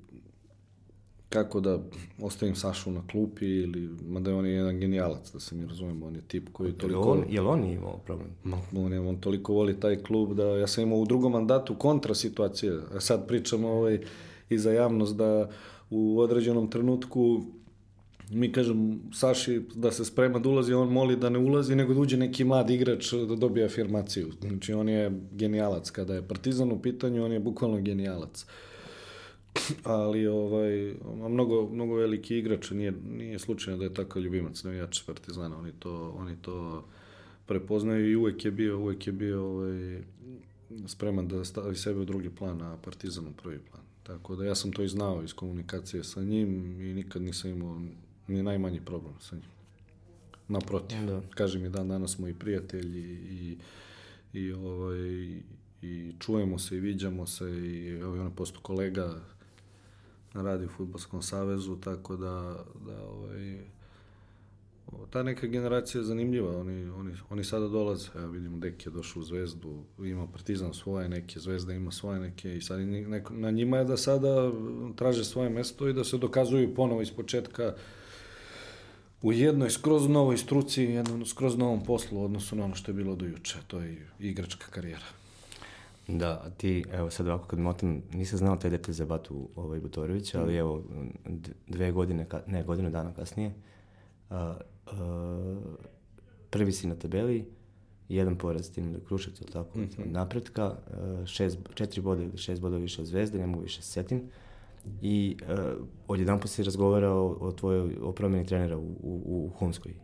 kako da ostavim Sašu na klupi ili, mada je on je jedan genijalac, da se mi razumemo, on je tip koji toliko... On, je li on imao problem? Ma, on, je, on toliko voli taj klub da ja sam imao u drugom mandatu kontra situacije. A sad pričamo ovaj, i za javnost da u određenom trenutku mi kažem Saši da se sprema da ulazi, on moli da ne ulazi, nego da uđe neki mlad igrač da dobije afirmaciju. Znači on je genijalac. Kada je Partizan u pitanju, on je bukvalno genijalac. Ali ovaj, mnogo, mnogo veliki igrač, nije, nije slučajno da je takav ljubimac navijač Partizana, oni to, oni to prepoznaju i uvek je bio, uvek je bio ovaj, spreman da stavi sebe u drugi plan, a Partizan u prvi plan. Tako da ja sam to i znao iz komunikacije sa njim i nikad nisam imao ni najmanji problem sa njim. Naprotiv, Da. kažem i dan danas smo i prijatelji i, i, ovaj, i čujemo se i viđamo se i ovaj, on je posto kolega radi u Futbolskom savezu, tako da, da ovaj, ta neka generacija je zanimljiva, oni, oni, oni sada dolaze, evo vidimo Dek je došao u Zvezdu, ima Partizan svoje neke, Zvezda ima svoje neke i sad neko, na njima je da sada traže svoje mesto i da se dokazuju ponovo iz početka u jednoj skroz novoj struci, jednom skroz novom poslu odnosu na ono što je bilo do juče, to je igračka karijera. Da, ti, evo sad ovako kad motam, nisam znao taj detalj za Batu ovaj, Butorovića, ali evo, dve godine, ne, godinu dana kasnije, a, a, prvi si na tabeli, jedan poraz tim do Krušec, ili tako, mm -hmm. napretka, šest, četiri boda ili šest boda više od Zvezde, ne mogu više se setim. I uh, odjedan po se razgovarao o tvojoj, o promjeni trenera u, u, u Humskoj.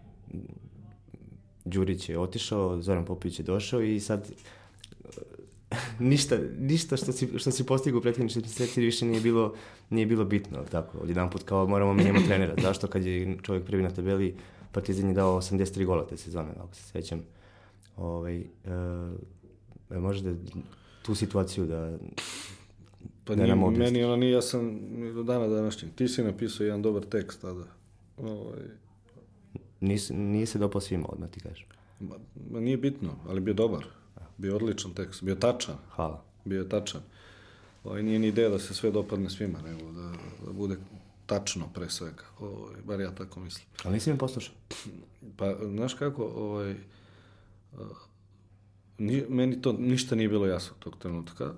Đurić je otišao, Zoran Popović je došao i sad ništa, ništa što si, što si postigao u prethodnih šest mjeseci više nije bilo, nije bilo bitno, tako, odjedan put kao moramo menjamo trenera. Zašto kad je čovjek prvi na tabeli, Partizan je dao 83 gola te sezone, ako se sećam. Ovaj, e, može da tu situaciju da Pa da nije, meni ona nije, ja sam do dana današnjeg. Ti si napisao jedan dobar tekst tada. Ovaj... Nis, nije se dopao svima odmah, ti kažeš. Ma, nije bitno, ali bio dobar. Bio odličan tekst, bio tačan. Hvala. Bio tačan. Ovaj, nije ni ideja da se sve dopadne svima, nego da, da bude tačno pre svega. Ovaj, bar ja tako mislim. Ali nisi mi poslušao? Pa, znaš kako, ovaj, nije, meni to ništa nije bilo jasno tog trenutka.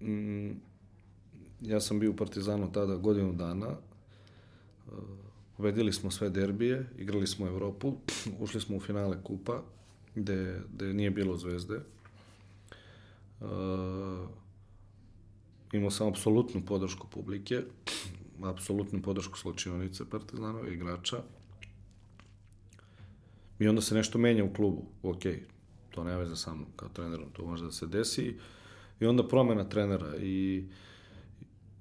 Mm, ja sam bio u Partizanu tada godinu dana. Uh, pobedili smo sve derbije, igrali smo Evropu, ušli smo u finale kupa gde, gde nije bilo zvezde. Uh, imao sam apsolutnu podršku publike, apsolutnu podršku slučionice Partizanova igrača. I onda se nešto menja u klubu. Ok, to ne veze sa mnom kao trenerom, to može da se desi. I onda promena trenera i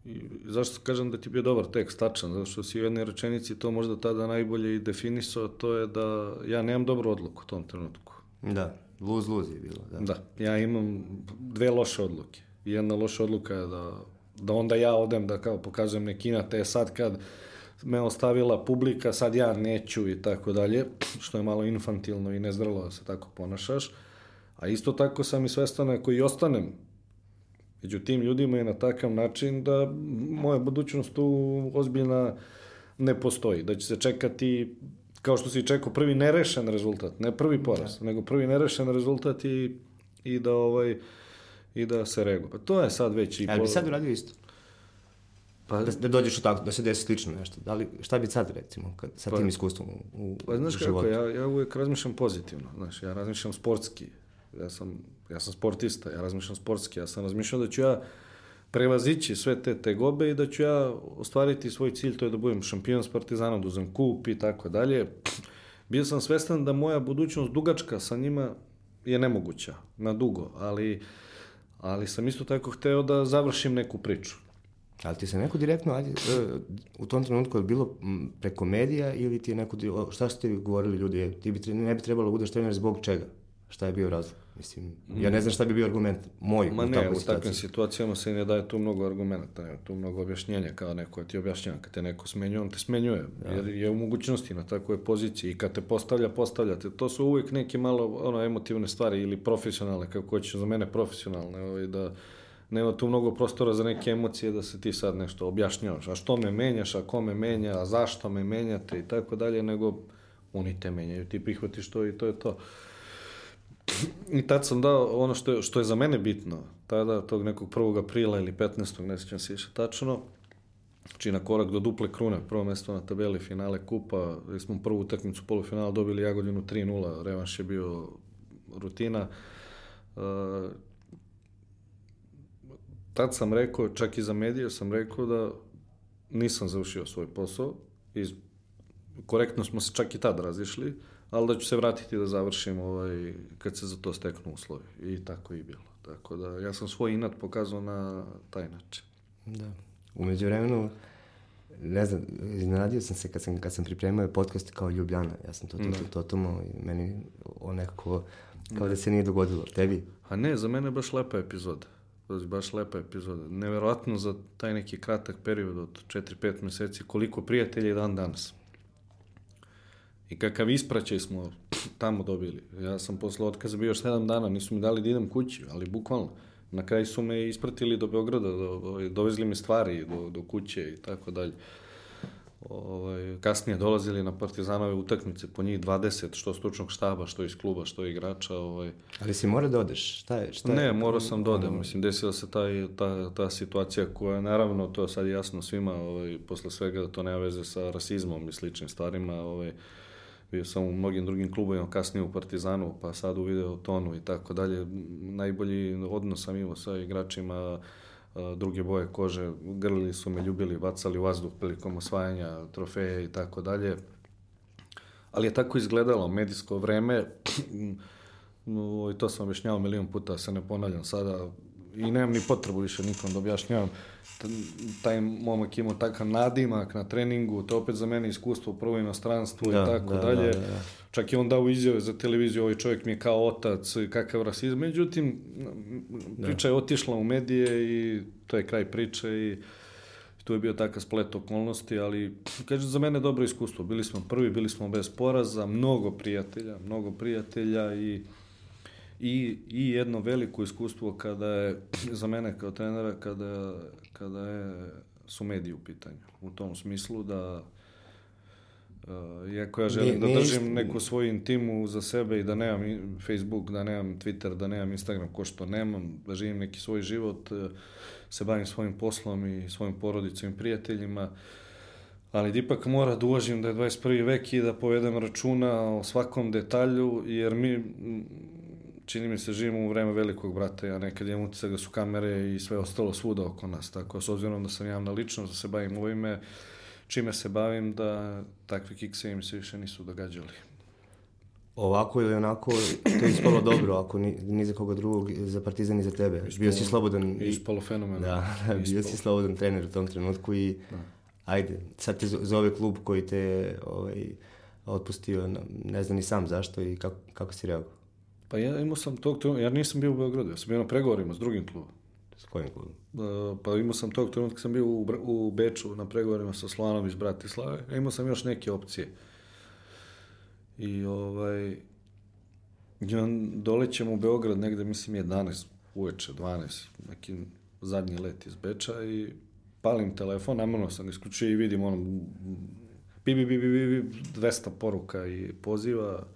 I zašto kažem da ti je bio dobar tekst, tačan, zato što si u jednoj rečenici to možda tada najbolje i definisao, to je da ja nemam dobru odluku u tom trenutku. Da, luz-luz je bilo. Da. da, ja imam dve loše odluke. Jedna loša odluka je da, da onda ja odem da kao pokazujem nekina, te sad kad me ostavila publika, sad ja neću i tako dalje, što je malo infantilno i nezdralo da se tako ponašaš. A isto tako sam i svestan ako i ostanem među tim ljudima je na takav način da moja budućnost tu ozbiljna ne postoji. Da će se čekati kao što si čekao prvi nerešen rezultat, ne prvi poraz, da. nego prvi nerešen rezultat i, i da ovaj i da se rego. Pa to je sad već i... Ali bi sad uradio isto? Pa, da, da dođeš u tako, da se desi slično nešto. Da li, šta bi sad recimo, kad, sa pa, tim iskustvom u, u pa, znaš životu? kako, ja, ja uvijek razmišljam pozitivno. Znaš, ja razmišljam sportski. Ja sam, ja sam sportista, ja razmišljam sportski. Ja sam razmišljao da ću ja prevazići sve te tegobe i da ću ja ostvariti svoj cilj, to je da budem šampion s Partizanom, da uzem kup i tako dalje. Bio sam svestan da moja budućnost dugačka sa njima je nemoguća, na dugo, ali, ali sam isto tako hteo da završim neku priču. Ali ti se neko direktno, ajde, e, u tom trenutku je bilo preko medija ili ti je neko, šta ste govorili ljudi, ti bi, ne bi trebalo da budeš trener zbog čega? Šta je bio razlog? Mislim, ja ne znam šta bi bio argument moj Ma u ne, u takvim situacijama se ne daje tu mnogo argumenta, ne, tu mnogo objašnjenja kao neko ti objašnjava. Kad te neko smenjuje, on te smenjuje, da. jer je u mogućnosti na takvoj poziciji i kad te postavlja, postavljate. To su uvijek neke malo ono, emotivne stvari ili profesionalne, kako hoćeš za mene profesionalne, ovaj, da nema tu mnogo prostora za neke emocije da se ti sad nešto objašnjavaš. A što me menjaš, a ko me menja, a zašto me menjate i tako dalje, nego oni te menjaju, ti prihvatiš to i to je to. I tad sam dao ono što je, što je za mene bitno, tada tog nekog 1. aprila ili 15. ne sjećam se više tačno, znači na korak do duple krune, prvo mesto na tabeli finale kupa, gdje smo prvu utakmicu polufinala dobili Jagodinu 3-0, revanš je bio rutina. Uh, tad sam rekao, čak i za medije sam rekao da nisam završio svoj posao, iz, korektno smo se čak i tad razišli, ali da ću se vratiti da završim ovaj, kad se za to steknu uslovi. I tako i bilo. Tako da ja sam svoj inat pokazao na taj način. Da. Umeđu vremenu, ne znam, iznenadio sam se kad sam, kad sam pripremao podcast kao Ljubljana. Ja sam to, to, to, da. totalno i meni o nekako kao da se nije dogodilo. Tebi? A ne, za mene je baš lepa epizoda. Baš lepa epizoda. Neverovatno za taj neki kratak period od 4-5 meseci koliko prijatelja je dan danas I kakav ispraćaj smo tamo dobili. Ja sam posle otkaza bio još sedam dana, nisu mi dali da idem kući, ali bukvalno. Na kraju su me ispratili do Beograda, do, do, dovezli mi stvari do, do kuće i tako dalje. Ovaj, kasnije dolazili na partizanove utakmice, po njih 20, što stručnog štaba, što iz kluba, što igrača. Ovaj. Ali si mora da odeš? Šta je? Šta je? Ne, morao sam da odem. Mislim, desila se taj, ta, ta situacija koja, naravno, to je sad jasno svima, ovaj, posle svega da to nema veze sa rasizmom i sličnim stvarima. Ovaj, bio sam u mnogim drugim klubovima, kasnije u Partizanu, pa sad u Videotonu i tako dalje. Najbolji odnos sam imao sa igračima, druge boje kože, grlili su me, ljubili, bacali u vazduh prilikom osvajanja trofeje i tako dalje. Ali je tako izgledalo medijsko vreme, i to sam objašnjavao milion puta, se ne ponavljam sada, i nemam ni potrebu više nikom da objašnjavam. Taj momak imao takav nadimak na treningu, to opet za mene iskustvo u prvo inostranstvu da, i tako da, dalje. Da, da, da. Čak i on dao izjave za televiziju, ovaj čovjek mi je kao otac, kakav rasizam. Međutim, priča je otišla u medije i to je kraj priče i tu je bio takav splet okolnosti, ali kaže za mene dobro iskustvo. Bili smo prvi, bili smo bez poraza, mnogo prijatelja, mnogo prijatelja i i, i jedno veliko iskustvo kada je, za mene kao trenera, kada, kada je, su mediji u pitanju. U tom smislu da Uh, iako ja želim nije, da držim nije... neku svoju intimu za sebe i da nemam Facebook, da nemam Twitter, da nemam Instagram, ko što nemam, da živim neki svoj život, uh, se bavim svojim poslom i svojim porodicom i prijateljima, ali da ipak mora da uvažim da je 21. vek i da povedem računa o svakom detalju, jer mi čini mi se, živimo u vreme velikog brata, ja nekad imam utisak da su kamere i sve ostalo svuda oko nas, tako s obzirom da sam javna ličnost, da se bavim ovime, čime se bavim, da takvi kikse im se više nisu događali. Ovako ili onako, to je ispalo dobro, ako ni, ni za koga drugog, za Partizan i za tebe. Ispalo, bio si slobodan. Ispalo fenomenalno. Da, da bio si slobodan trener u tom trenutku i da. ajde, sad te zove klub koji te ovaj, otpustio, ne znam ni sam zašto i kako, kako si reagovao. Pa ja imao sam tog trenutka, ja nisam bio u Beogradu, ja sam bio na pregovorima s drugim klubom. S kojim klubom? Uh, pa imao sam tog trenutka, sam bio u, u Beču na pregovorima sa Slanom iz Bratislave, a imao sam još neke opcije. I ovaj, on dolećem u Beograd negde, mislim, 11 uveče, 12, neki zadnji let iz Beča i palim telefon, namjerno sam isključio i vidim ono, bi, bi, bi, bi, bi, 200 poruka i poziva,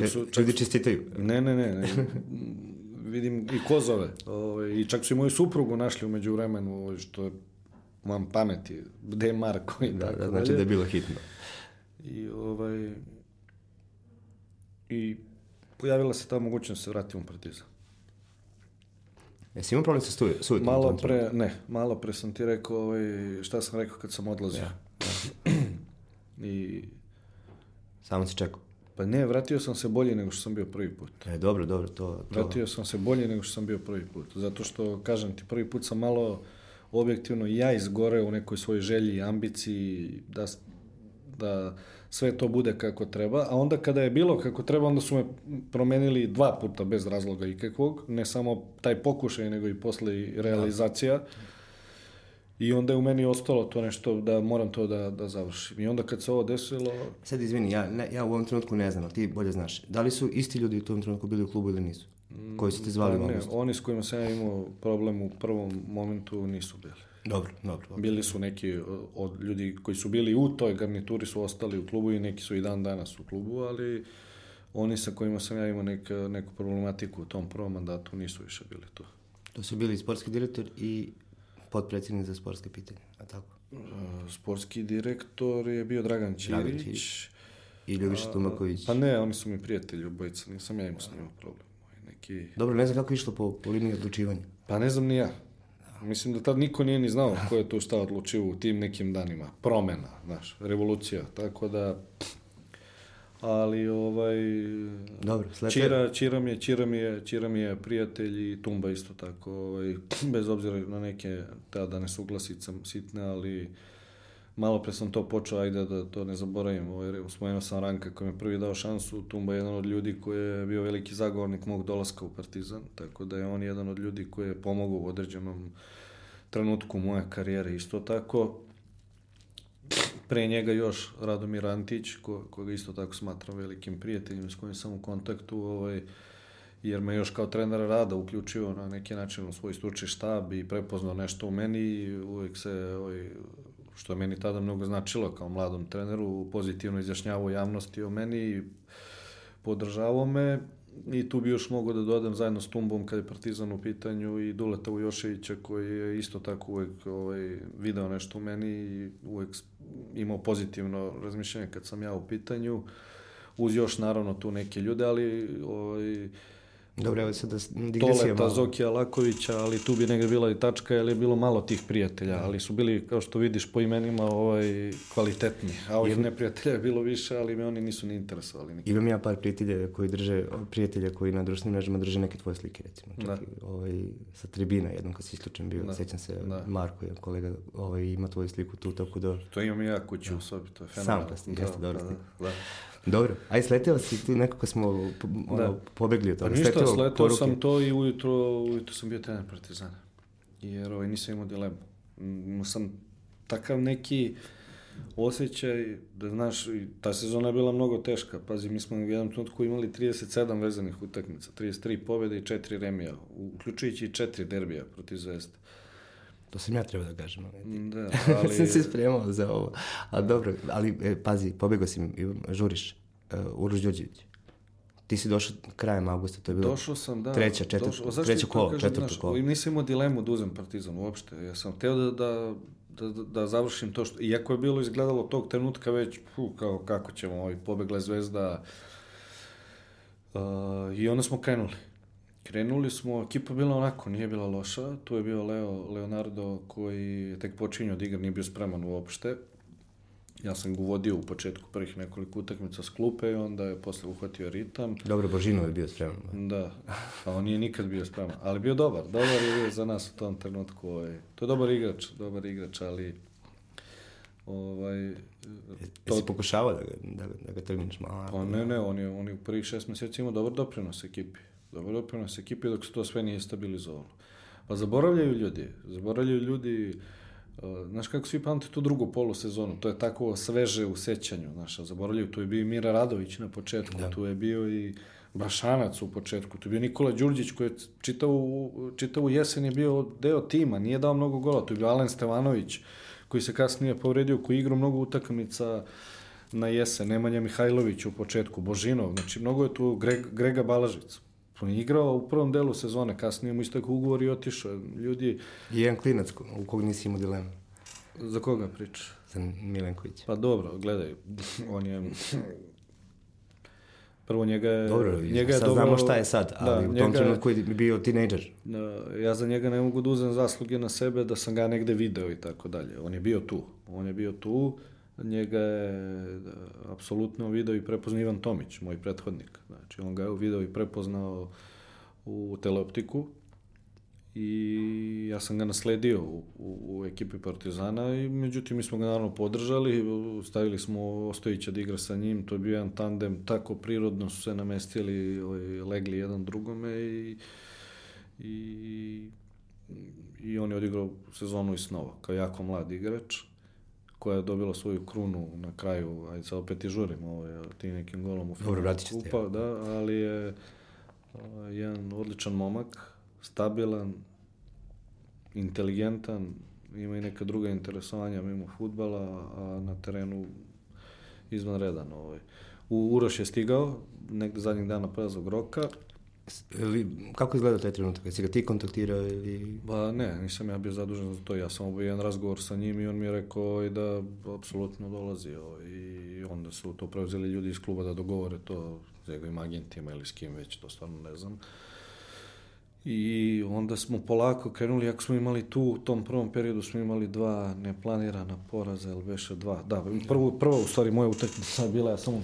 Čak su, čak, ljudi čestitaju. Ne, ne, ne. ne. vidim i kozove. Ove, ovaj, I čak su i moju suprugu našli umeđu vremenu, ovaj, što je vam pameti, gde je Marko i da, tako da, znači da je bilo hitno. I, ovaj, I pojavila se ta mogućnost da se vratimo u Partizan. Jesi imao problem sa sujetom? Malo pre, ne, malo pre sam ti rekao ovaj, šta sam rekao kad sam odlazio. Ja. I... Samo si čekao. Pa ne, vratio sam se bolje nego što sam bio prvi put. E, dobro, dobro, to... to... Vratio sam se bolje nego što sam bio prvi put. Zato što, kažem ti, prvi put sam malo objektivno ja izgore u nekoj svojoj želji i ambiciji da, da sve to bude kako treba, a onda kada je bilo kako treba, onda su me promenili dva puta bez razloga ikakvog, ne samo taj pokušaj, nego i posle realizacija. Da I onda je u meni ostalo to nešto da moram to da, da završim. I onda kad se ovo desilo... Sad izvini, ja, ne, ja u ovom trenutku ne znam, ali ti bolje znaš. Da li su isti ljudi u tom trenutku bili u klubu ili nisu? Koji su te zvali pa, ne, oni s kojima sam ja imao problem u prvom momentu nisu bili. Dobro, dobro. dobro. Bili su neki od ljudi koji su bili u toj garnituri su ostali u klubu i neki su i dan danas u klubu, ali oni sa kojima sam ja imao nek, neku problematiku u tom prvom mandatu nisu više bili tu. To su bili sportski direktor i potpredsjednik za sportske pitanje, a tako? Uh, sportski direktor je bio Dragan Ćirić. Dragan Ćirić. I Ljubiša Tumaković. Pa ne, oni su mi prijatelji obojica, nisam ja imao s njima problem. Neki... Dobro, ne znam kako je išlo po, po liniji odlučivanja. Pa ne znam ni ja. Mislim da tad niko nije ni znao ko je to šta odlučio u tim nekim danima. Promena, znaš, revolucija. Tako da, ali ovaj Dobro, slepe... Čira, Čira mi je, Čira mi je, Čira mi je prijatelj i Tumba isto tako, ovaj bez obzira na neke tada nesuglasice sitne, ali malo pre sam to počeo, ajde da to ne zaboravim, ovaj, spomenuo sam Ranka koji mi prvi dao šansu, Tumba je jedan od ljudi koji je bio veliki zagovornik mog dolaska u Partizan, tako da je on jedan od ljudi koji je pomogao u određenom trenutku moje karijere isto tako pre njega još Radomir Antić, ko, koga isto tako smatram velikim prijateljem s kojim sam u kontaktu, ovaj, jer me još kao trener rada uključio na neki način u svoj stručni štab i prepoznao nešto u meni i uvijek se, ovaj, što je meni tada mnogo značilo kao mladom treneru, pozitivno izjašnjavao javnosti o meni i podržavao me i tu bi još mogao da dodam zajedno s Tumbom kad je Partizan u pitanju i Duleta Ujoševića koji je isto tako uvek ovaj, video nešto u meni i uvek imao pozitivno razmišljanje kad sam ja u pitanju. Uz još naravno tu neke ljude, ali ovaj, Dobro, evo sad da digresija Toleta, malo. Zokija Lakovića, ali tu bi negde bila i tačka, jer je bilo malo tih prijatelja, ali su bili, kao što vidiš, po imenima ovaj, kvalitetni. A ovih neprijatelja je bilo više, ali me oni nisu ni interesovali. Nikad. Imam ja par prijatelja koji drže, prijatelja koji na društvenim mrežama drže neke tvoje slike, recimo. Čak Da. i, ovaj, sa tribina, jednom kad si isključen bio, Da. sećam se, Da. Marko je kolega, ovaj, ima tvoju sliku tu, tako da... To imam ja kuću u sobi, to je Sam fenomenalno. plastik, jeste, dobro da, da, da. Dobro, aj sleteo si tu nekako smo ono, Da. pobegli od Pa toga. ništa, Sleteo poruke. sam to i ujutro, ujutro sam bio trener Partizana. Jer ovaj, nisam imao dilemu. Mm, Imao sam takav neki osjećaj da, znaš, ta sezona je bila mnogo teška. Pazi, mi smo u jednom trenutku imali 37 vezanih utakmica, 33 pobjede i 4 remija, uključujući i 4 derbija protiv Zvezde. To sam ja trebao da kažem. Da, Ali... sam se spremao za ovo. A dobro, ali e, pazi, pobegao si, mi, žuriš, uh, Uroš Đurđević. Ti si došao krajem avgusta, to je bilo... Došao sam, da. Treća, četvrta- došao- zašto treće kolo, kažem, četvrto znaš, kolo. Nisam imao dilemu da uzem Partizan uopšte. Ja sam teo da, da, da, da, završim to što... Iako je bilo izgledalo tog trenutka već, fu, kao kako ćemo, ovaj, pobegla je zvezda. Uh, I onda smo krenuli. Krenuli smo, ekipa je bila onako, nije bila loša. Tu je bio Leo, Leonardo koji je tek počinio da igra, nije bio spreman uopšte. Ja sam ga uvodio u početku prvih nekoliko utakmica s klupe i onda je posle uhvatio ritam. Dobro, Božinov je bio spreman. Da, a on nije nikad bio spreman, ali bio dobar, dobar je bio za nas u tom trenutku. Ovaj. To je dobar igrač, dobar igrač, ali ovaj, To... Jesi pokušavao da ga, da, da ga trgniš malo? pa ne, ne, on je, on je u prvih šest mjeseci imao dobar doprinos ekipi. Dobar doprinos ekipi dok se to sve nije stabilizovalo. Pa zaboravljaju ljudi, zaboravljaju ljudi, uh, znaš kako svi pamte tu drugu polusezonu, to je tako sveže u sećanju, znaš, zaboravljaju, tu je bio i Mira Radović na početku, Da. tu je bio i Brašanac u početku, tu je bio Nikola Đurđić koji je čitavu, čitavu jesen je bio deo tima, nije dao mnogo gola, tu je bio Alen Stevanović koji se kasnije povredio, koji igrao mnogo utakmica na jesen, Nemanja Mihajlović u početku, Božinov, znači mnogo je tu Greg, Grega On je igrao u prvom delu sezone, kasnije mu istak ugovor i otišao. Ljudi, I jedan klinac u kog nisi imao dilemu. za koga priča? Za Milenković. Pa dobro, gledaj, on je... Prvo njega je... Dobro, njega je sad doveo- znamo šta je sad, ali da, u tom njega je- trenutku je bio tinejdžer. Da, ja za njega ne mogu da uzem zasluge na sebe da sam ga negde video i tako dalje. On je bio tu. On je bio tu. Njega je da, apsolutno video i prepoznao Ivan Tomić, moj prethodnik. Znači, on ga je video i prepoznao u teleoptiku i ja sam ga nasledio u, u, u ekipi Partizana i međutim mi smo ga naravno podržali, stavili smo Ostojića da igra sa njim, to je bio jedan tandem, tako prirodno su se namestili, ovaj, legli jedan drugome i, i, i on je odigrao sezonu i snova, kao jako mlad igrač koja je dobila svoju krunu na kraju, ajde sad opet i žurim ovaj, tim nekim golom u finalu kupa, da, ali je a, jedan odličan momak, stabilan, inteligentan, ima i neka druga interesovanja mimo futbala, a na terenu izvanredan. Ovaj. U Uroš je stigao, negde zadnjih dana prazog roka, Ili, kako izgleda taj trenutak? Jesi ga ti kontaktirao ili... Ba ne, nisam ja bio zadužen za to, ja sam obavio jedan razgovor sa njim i on mi je rekao da apsolutno dolazi ovaj, i onda su to preuzeli ljudi iz kluba da dogovore to s njegovim agentima ili s kim već, to stvarno ne znam. I onda smo polako krenuli, ako smo imali tu, u tom prvom periodu smo imali dva neplanirana poraza, ili veše dva, da, prvo, prvo u stvari moja utakmica bila, ja sam u.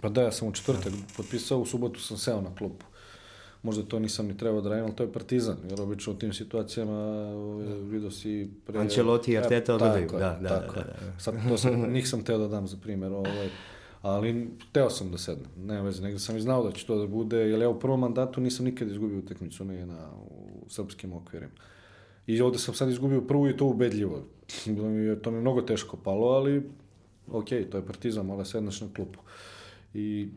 Pa da, ja sam u četvrtak potpisao, u subotu sam seo na klupu. Možda to nisam ni trebao da radim, ali to je partizan, jer obično u tim situacijama ovaj, vidio si... Pre... Ancelotti i Arteta E, odgledaju, tako je, da, da, tako da, da, da. Sad, to sam, njih sam teo da dam za primjer, ovaj, ali teo sam da sednem, nema veze, negde sam i znao da će to da bude, jer ja u prvom mandatu nisam nikad izgubio utakmicu, ne na, u srpskim okvirima. I ovde sam sad izgubio prvu i to ubedljivo. Bilo mi je, to mi je mnogo teško palo, ali ok, to je partizam, ali sedneš na klupu. I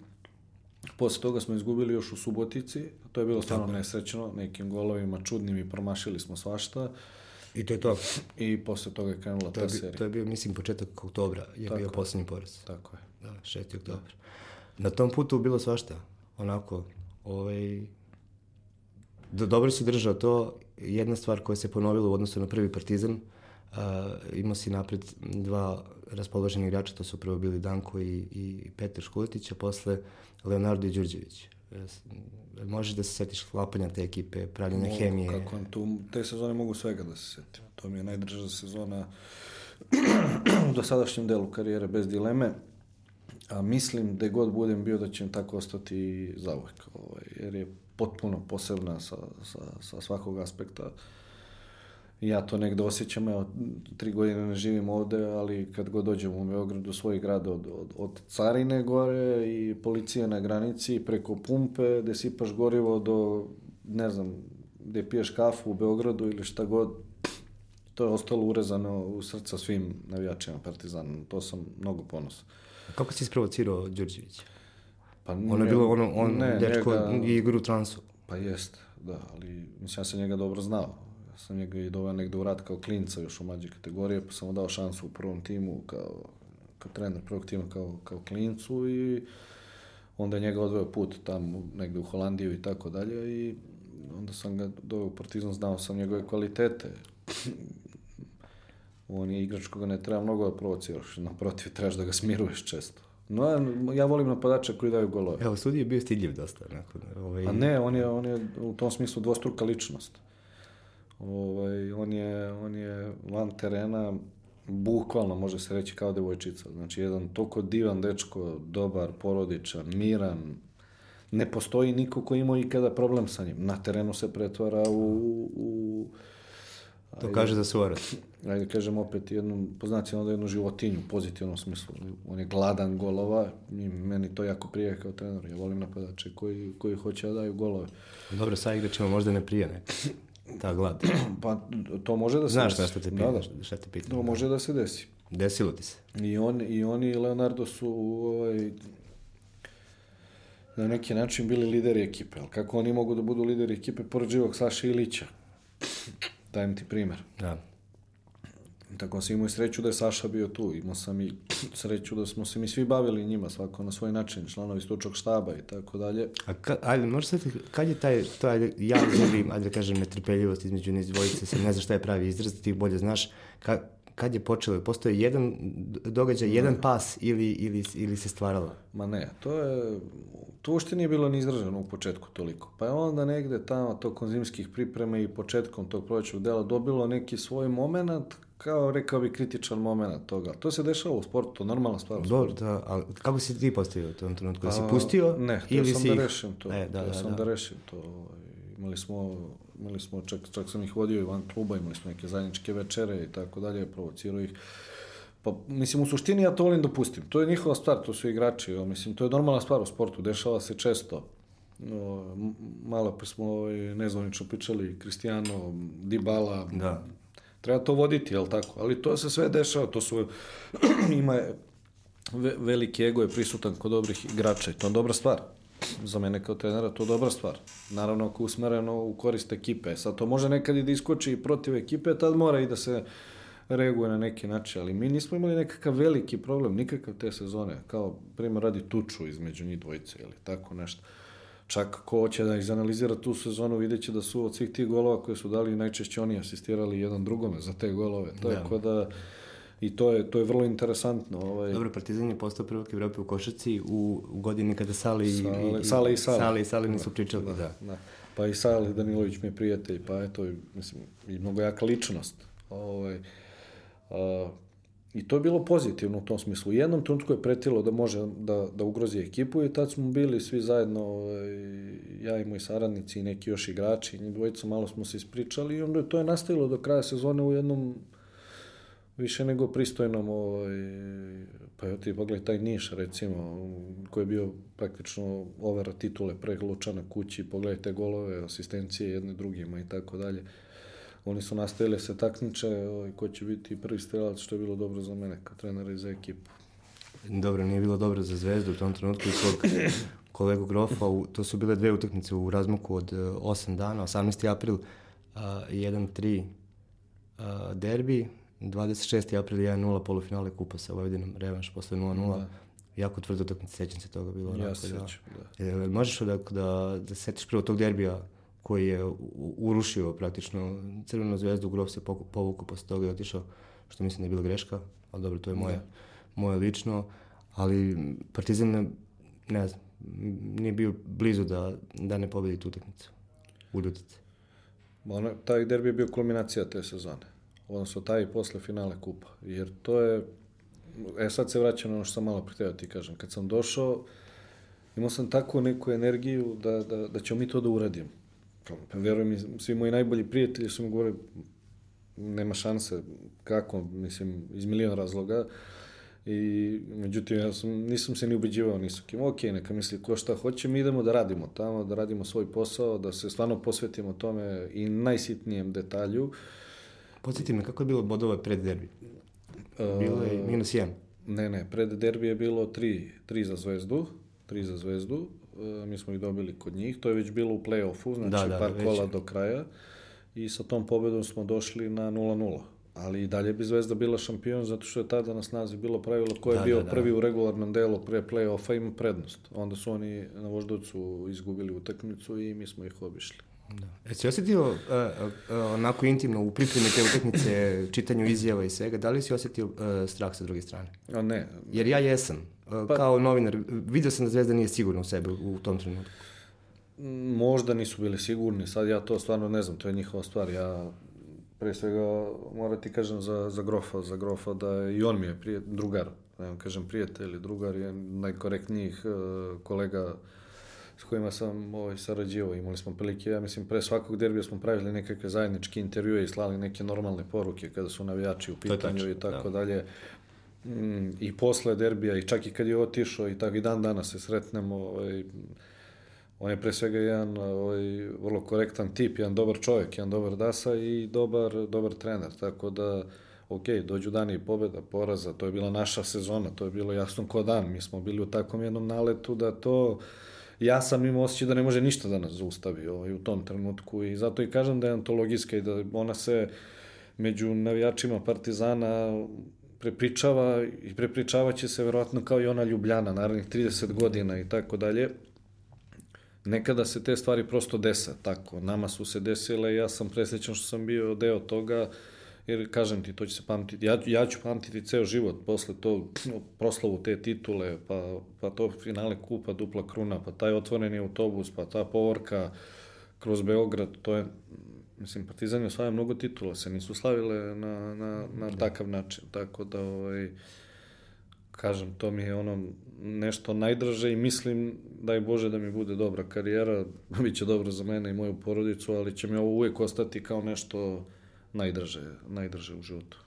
posle toga smo izgubili još u Subotici, to je bilo stvarno nesrećno, nekim golovima čudnim i promašili smo svašta. I to je to. I posle toga je krenula To ta je, bi- serija. to je bio, mislim, početak oktobra je Tako bio je. posljednji poraz. Tako je. Da, 6. oktobar. Na tom putu bilo svašta. Onako, ovaj... Do, dobro si držao to. Jedna stvar koja se ponovila u odnosu na prvi partizan, a, imao si napred dva raspoloženi igrača, to su prvo bili Danko i, i Petar Škuletić, a posle Leonardo i Đurđević. Možeš da se setiš klapanja te ekipe, pravljenja Mogu, hemije. Kako tu, te sezone mogu svega da se setim. To mi je najdrža sezona u dosadašnjem delu karijere, bez dileme. A mislim da god budem bio da će im tako ostati zauvek. Ovaj, jer je potpuno posebna sa, sa, sa svakog aspekta. I Ja to negde osjećam, evo, tri godine ne živim ovde, ali kad god dođem u Beograd, u svoj grad, od, od, od carine gore i policije na granici, preko pumpe, gde sipaš gorivo do, ne znam, gde piješ kafu u Beogradu ili šta god, to je ostalo urezano u srca svim navijačima Partizana. To sam mnogo ponosan. Kako si isprovocirao Đurđevića? Pa Ono je bilo ono, on, ne, dečko njega- igru transu. Pa jest, da, ali mislim, ja sam njega dobro znao. Sam njega i doveo negde u rad kao klinca još u mlađe kategorije, pa sam mu dao šansu u prvom timu kao, kao trener prvog tima kao, kao klincu i onda je njega odveo put tamo negde u Holandiju i tako dalje i onda sam ga doveo u Partizan, znao sam njegove kvalitete. On je igrač koga ne treba mnogo da provociraš, naprotiv, trebaš da ga smiruješ često. No, ja volim napadače koji daju golove. Evo, sudi je bio stidljiv dosta. Nakon, ovaj, A ne, on je, on je u tom smislu dvostruka ličnost. Ovaj, on, je, on je van terena, bukvalno može se reći kao devojčica. Znači, jedan toliko divan dečko, dobar, porodičan, miran. Ne postoji niko ko imao ikada problem sa njim. Na terenu se pretvara u... u To kaže za suvorac. ajde kažem opet jednu, poznati onda jednu životinju u pozitivnom smislu. On je gladan golova i meni to jako prije kao trener. Ja volim napadače koji, koji hoće da daju golove. Dobro, sa igračima možda ne prije ne. Ta glad. Pa to može da se Znaš desi. šta te Da, pitam? da. Šta te pitam? To može da se desi. Desilo ti se. I on i oni i Leonardo su ovaj, na neki način bili lideri ekipe. Ali kako oni mogu da budu lideri ekipe pored živog Saša Ilića? Dajem ti primer. Da. Tako sam imao i sreću da je Saša bio tu. Imao sam i sreću da smo se mi svi bavili njima, svako na svoj način, članovi stručnog štaba i tako dalje. A ka, ajde, možeš sad, kad je taj, to ajde, ja želim, ajde da kažem, netrpeljivost između njih dvojice, sam ne znam šta je pravi izraz, ti ih bolje znaš, ka, kad je počelo, postoje jedan događaj, jedan pas ili, ili, ili se stvaralo? Ma ne, to je, to uopšte nije bilo ni izraženo u početku toliko. Pa je onda negde tamo tokom zimskih priprema i početkom tog prolećnog dela dobilo neki svoj moment, kao rekao bi kritičan moment toga. To se dešava u sportu, to je normalna stvar. Dobro, da, ali kako si ti postavio u tom trenutku? Da si pustio? Ne, htio ili sam si da ih- rešim to. E, da, da, sam da. da. rešim to. ovaj, Imali smo, imali smo čak, čak sam ih vodio i van kluba, imali smo neke zajedničke večere i tako dalje, provocirao ih. Pa, mislim, u suštini ja to volim da pustim. To je njihova stvar, to su igrači. Ja, mislim, to je normalna stvar u sportu, dešava se često. No, malo pa smo ovaj, nezvanično pričali, Cristiano, Dybala, Da. Treba to voditi, jel tako? Ali to se sve dešava, to su, ima ve, veliki ego je prisutan kod dobrih igrača i to je dobra stvar. Za mene kao trenera to je dobra stvar. Naravno ako usmereno u korist ekipe. Sad to može nekad i da iskoči i protiv ekipe, tad mora i da se reaguje na neki način, ali mi nismo imali nekakav veliki problem, nikakav te sezone, kao primjer radi tuču između njih dvojice ili tako nešto. Čak ko hoće da izanalizira tu sezonu, vidjet će da su od svih tih golova koje su dali, najčešće oni asistirali jedan drugome za te golove. Tako da, i to je, to je vrlo interesantno. Ovaj, Dobro, Partizan je postao prvak Evrope u košarci u, u godini kada Sali, i- Sale- i, Sale i Sale. Sale i Sale nisu pričali. Da. Da. Pa i Sale Danilović mi je prijatelj, pa eto, mislim, i mnogo jaka ličnost. Ovaj, a, I to je bilo pozitivno u tom smislu. U jednom trenutku je pretilo da može da, da ugrozi ekipu i tad smo bili svi zajedno, ovaj, ja i moji saradnici i neki još igrači, njih dvojica malo smo se ispričali i onda to je nastavilo do kraja sezone u jednom više nego pristojnom ovaj, pa evo ti pogledaj taj Niš recimo koji je bio praktično overa titule pre Lučana kući pogledaj te golove, asistencije jedne drugima i tako dalje oni su nastavili da se takmiče ovaj, ko će biti prvi strelac što je bilo dobro za mene kao trenera i za ekipu Dobro, nije bilo dobro za Zvezdu u tom trenutku i svog kolegu Grofa. U, to su bile dve utakmice u razmaku od uh, 8 dana, 18. april uh, 1-3 uh, derbi, 26. april 1-0 polufinale kupa sa Vojvodinom, revanš posle 0-0. Da. Jako tvrdo utakmice, sećam se toga bilo. Ja se sećam, da. da. E, možeš da, da, da setiš prvo tog derbija koji je urušio praktično Crvenu zvezdu, Grof se povukao posle toga i otišao, što mislim da je bila greška, ali dobro, to je moje, da. moje lično, ali Partizan ne, ne znam, nije bio blizu da, da ne pobedi tu utakmicu u Ljutice. Ono, taj derbi je bio kulminacija te sezone, odnosno taj i posle finale kupa, jer to je, e sad se vraćam na ono što sam malo pretio da ti kažem, kad sam došao, imao sam takvu neku energiju da, da, da ćemo mi to da uradimo Pa verujem svi moji najbolji prijatelji su mi govorili, nema šanse, kako, mislim, iz milion razloga. I, međutim, ja sam, nisam se ni ubeđivao ni sa kim. Ok, neka misli ko šta hoće, mi idemo da radimo tamo, da radimo svoj posao, da se stvarno posvetimo tome i najsitnijem detalju. Podsjeti me, kako je bilo bodova pred derbi? Bilo je minus 1. Ne, ne, pred derbi je bilo 3, 3 za zvezdu, 3 za zvezdu, E, mi smo ih dobili kod njih, to je već bilo u play-offu, znači da, da, par kola već. do kraja i sa tom pobedom smo došli na 0-0. Ali i dalje bi Zvezda bila šampion zato što je tada na snazi bilo pravilo ko je da, bio da, da. prvi u regularnom delu pre play-offa ima prednost. Onda su oni na Voždovcu izgubili utakmicu i mi smo ih obišli. Da. E, si osetio uh, uh, onako intimno u pripremi te utakmice, čitanju izjava i svega, da li si osetio uh, strah sa druge strane? A ne. Jer ja jesam. Uh, pa, kao novinar, vidio sam da Zvezda nije sigurna u sebe u, tom trenutku. Možda nisu bili sigurni, sad ja to stvarno ne znam, to je njihova stvar. Ja pre svega moram ti kažem za, za Grofa, za Grofa da i on mi je prije, drugar, ne kažem prijatelj, drugar je najkorektnijih uh, kolega s kojima sam ovaj, sarađivao. Imali smo prilike, ja mislim, pre svakog derbija smo pravili nekakve zajedničke intervjue i slali neke normalne poruke kada su navijači u pitanju i tako da. dalje. Mm, I posle derbija i čak i kad je otišao i tako i dan danas se sretnemo. Ovaj, on je pre svega jedan ovaj, vrlo korektan tip, jedan dobar čovjek, jedan dobar dasa i dobar, dobar trener. Tako da, ok, dođu dani pobeda, poraza, to je bila naša sezona, to je bilo jasno ko dan. Mi smo bili u takvom jednom naletu da to ja sam imao osjećaj da ne može ništa da nas zaustavi ovaj, u tom trenutku i zato i kažem da je antologijska i da ona se među navijačima Partizana prepričava i prepričavaće se verovatno kao i ona Ljubljana narednih 30 godina i tako dalje. Nekada se te stvari prosto desa, tako. Nama su se desile ja sam presrećan što sam bio deo toga jer kažem ti, to će se pamtiti, ja, ja ću pamtiti ceo život posle to proslavu te titule, pa, pa to finale kupa, dupla kruna, pa taj otvoreni autobus, pa ta povorka kroz Beograd, to je, mislim, Partizan je osvajao mnogo titula, se nisu slavile na, na, na da. takav način, tako da, ovaj, kažem, to mi je ono nešto najdraže i mislim, daj Bože da mi bude dobra karijera, bit će dobro za mene i moju porodicu, ali će mi ovo uvek ostati kao nešto najdraže, najdraže u životu.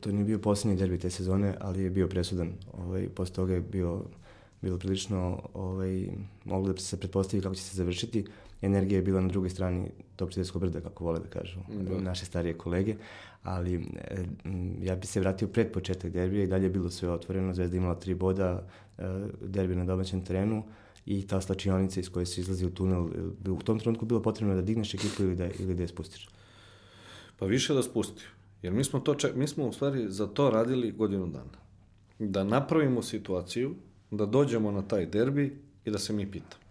To nije bio posljednji derbi te sezone, ali je bio presudan. Ovaj, posle toga je bio, bilo prilično, ovaj, moglo da se pretpostavi kako će se završiti. Energija je bila na drugoj strani tog prijateljskog brda, kako vole da kažu da. naše starije kolege, ali e, ja bi se vratio pred početak derbija i dalje je bilo sve otvoreno. Zvezda imala tri boda, e, derbi na domaćem terenu i ta slačionica iz koje se izlazi u tunel. U tom trenutku bilo potrebno da digneš ekipu ili da, ili da je spustiš. Pa više da spusti. Jer mi smo, to ček, mi smo u stvari za to radili godinu dana. Da napravimo situaciju, da dođemo na taj derbi i da se mi pita.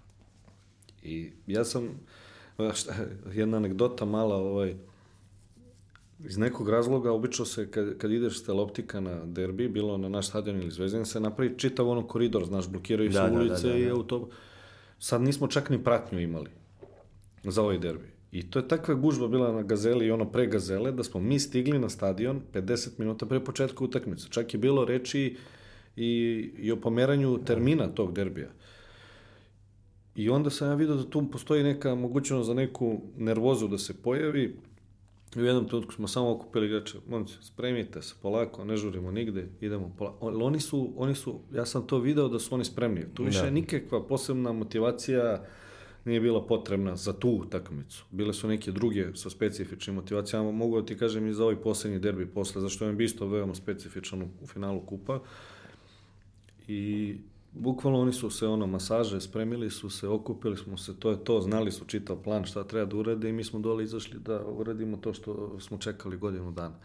I ja sam, šta, jedna anegdota mala, ovaj, iz nekog razloga, obično se kad, kad ideš s teloptika na derbi, bilo na naš stadion ili zvezdin, se napravi čitav ono koridor, znaš, blokiraju da, se da, ulice da, da, da, i auto... Sad nismo čak ni pratnju imali za ovaj derbi. I to je takva gužba bila na Gazeli i ono pre Gazele, da smo mi stigli na stadion 50 minuta pre početka utakmice. Čak je bilo reči i, i o pomeranju termina tog derbija. I onda sam ja vidio da tu postoji neka mogućnost za neku nervozu da se pojavi. I u jednom trenutku smo samo okupili igrače, momci, spremite se polako, ne žurimo nigde, idemo polako. Oni su, oni su, ja sam to video da su oni spremni. Tu više da. nikakva posebna motivacija, nije bila potrebna za tu utakmicu. Bile su neke druge sa specifičnim motivacijama. Mogu da ti kažem i za ovaj poslednji derbi posle, zašto je isto veoma specifičan u, u finalu kupa. i bukvalno oni su se ono masaže spremili su se, okupili smo se, to je to, znali su čitav plan šta treba da urade i mi smo dole izašli da uradimo to što smo čekali godinu dana.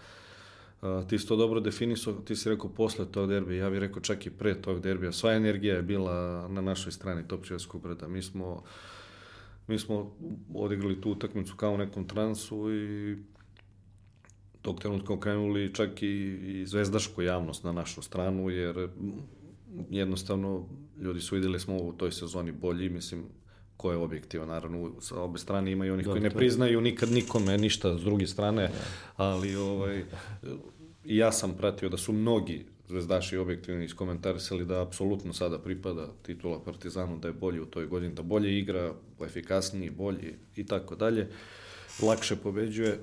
Uh, ti si to dobro definisao, ti si rekao posle tog derbija, ja bih rekao čak i pre tog derbija, sva energija je bila na našoj strani Topčevskog brda. Mi smo, mi smo odigrali tu utakmicu kao u nekom transu i tog trenutka okrenuli čak i, i zvezdašku javnost na našu stranu, jer jednostavno ljudi su videli smo u toj sezoni bolji, mislim, ko je objektivan, naravno, sa obe strane ima i onih koji ne priznaju nikad nikome ništa s druge strane, ali ovaj, i ja sam pratio da su mnogi zvezdaši objektivni iskomentarisali da apsolutno sada pripada titula Partizanu, da je bolji u toj godini, da bolje igra, efikasniji, bolji i tako dalje, lakše pobeđuje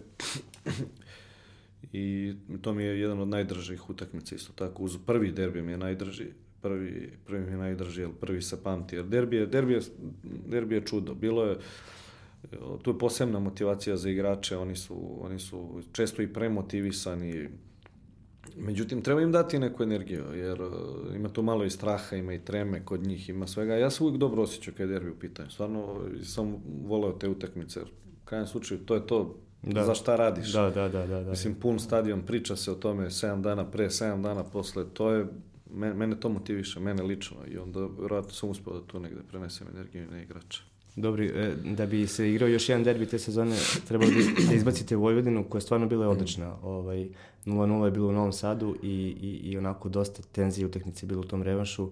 i to mi je jedan od najdržih utakmica isto tako. Uz prvi derbi mi je najdrži, prvi, prvi mi je najdrži, jer prvi se pamti. Jer derbi je, derbi je, derbi je čudo. Bilo je, tu je posebna motivacija za igrače, oni su, oni su često i premotivisani, Međutim, treba im dati neku energiju, jer uh, ima tu malo i straha, ima i treme kod njih, ima svega. Ja se uvijek dobro osjećam kada je derbi u pitanju. Stvarno sam voleo te utakmice. U krajem slučaju, to je to da. za šta radiš. Da, da, da, da, da. Mislim, pun stadion, priča se o tome 7 dana pre, 7 dana posle, to je, mene, mene to motiviše, mene lično i onda vjerojatno sam uspio da tu negde prenesem energiju na igrača. Dobri, e, da bi se igrao još jedan derbi te sezone, trebalo bi da izbacite Vojvodinu, koja je stvarno bila odlična. Ovaj, 0-0 je bilo u Novom Sadu i, i, i onako dosta tenzije utakmice bilo u tom revanšu.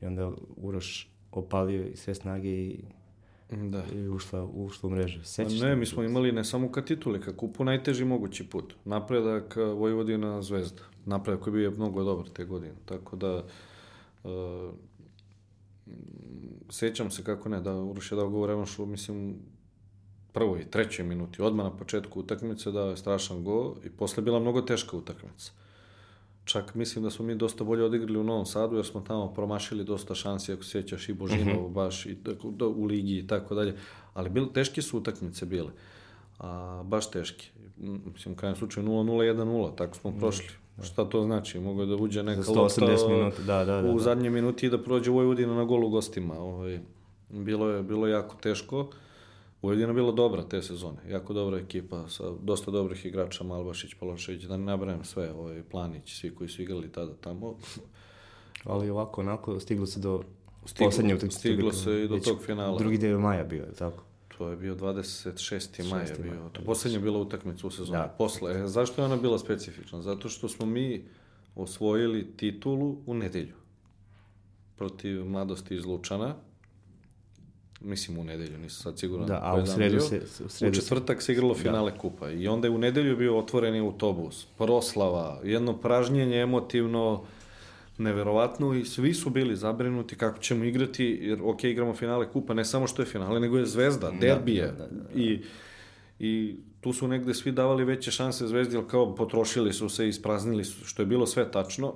I onda Uroš opalio sve snage i da. i ušla, ušla u mrežu. Sećaš ne, mi smo imali ne samo ka tituli, ka kupu najteži mogući put. Napredak Vojvodina Zvezda. Napredak koji bio mnogo dobar te godine. Tako da uh, sećam se kako ne, da Uroš je dao govor revanšu, mislim, prvoj i trećoj minuti, odmah na početku utakmice dao je strašan go i posle bila mnogo teška utakmica. Čak mislim da smo mi dosta bolje odigrali u Novom Sadu, jer smo tamo promašili dosta šansi, ako sjećaš i Božinovu uh mhm. -huh. baš i tako, do, u ligi i tako dalje. Ali bil, teške su utakmice bile. A, baš teške. Mislim, u krajem slučaju 0-0, 1-0, tako smo prošli. Da. Šta to znači? Mogu da uđe neka lopta minuta, da, da, da, u da. zadnje minuti i da prođe Vojvodina na golu gostima. Ovaj, bilo, je, bilo je jako teško. Vojvodina bila dobra te sezone, jako dobra ekipa sa dosta dobrih igrača, Malbašić, Palošević, da ne nabrajem sve, ovaj, Planić, svi koji su igrali tada tamo. Ali ovako, onako, stiglo se do stiglo, poslednje utakmice. Stiglo se i do tog finala. Drugi deo maja bio, je tako? To je bio 26. maja je bio. To poslednja bila utakmica u sezoni. Da. Posle. E, zašto je ona bila specifična? Zato što smo mi osvojili titulu u nedelju protiv mladosti iz Lučana mislim u nedelju, nisam sad siguran. Da, a u sredu se... U, sredu u četvrtak se igralo da. finale da. kupa i onda je u nedelju bio otvoreni autobus, proslava, jedno pražnjenje emotivno, neverovatno i svi su bili zabrinuti kako ćemo igrati, jer ok, igramo finale kupa, ne samo što je finale, nego je zvezda, da, derbije. Da, da, da, da. I, I tu su negde svi davali veće šanse zvezdi, ali kao potrošili su se, ispraznili su, što je bilo sve tačno,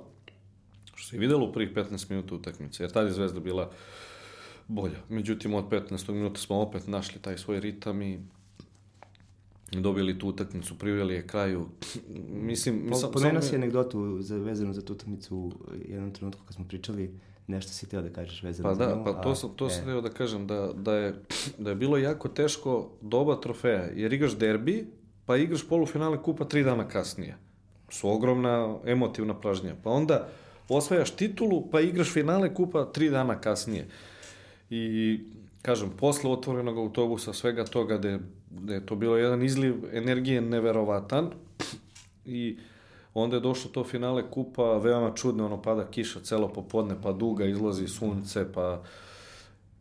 što se je videlo u prvih 15 minuta utakmice, jer tada je zvezda bila bolja. Međutim, od 15. minuta smo opet našli taj svoj ritam i dobili tu utakmicu, priveli je kraju. Mislim, mislim Pomenuo si anegdotu za, vezanu za tu utakmicu u jednom trenutku kad smo pričali nešto si teo da kažeš vezano pa za da, nju. Pa to sam, to e. sam teo da kažem, da, da, je, da je bilo jako teško doba trofeja, jer igraš derbi, pa igraš polufinale kupa tri dana kasnije. Su ogromna emotivna pražnja. Pa onda osvajaš titulu, pa igraš finale kupa tri dana kasnije. I, kažem, posle otvorenog autobusa, svega toga, da je, da je to bilo jedan izliv energije neverovatan i onda je došlo to finale kupa, veoma čudno, ono pada kiša celo popodne, pa duga, izlazi sunce, pa...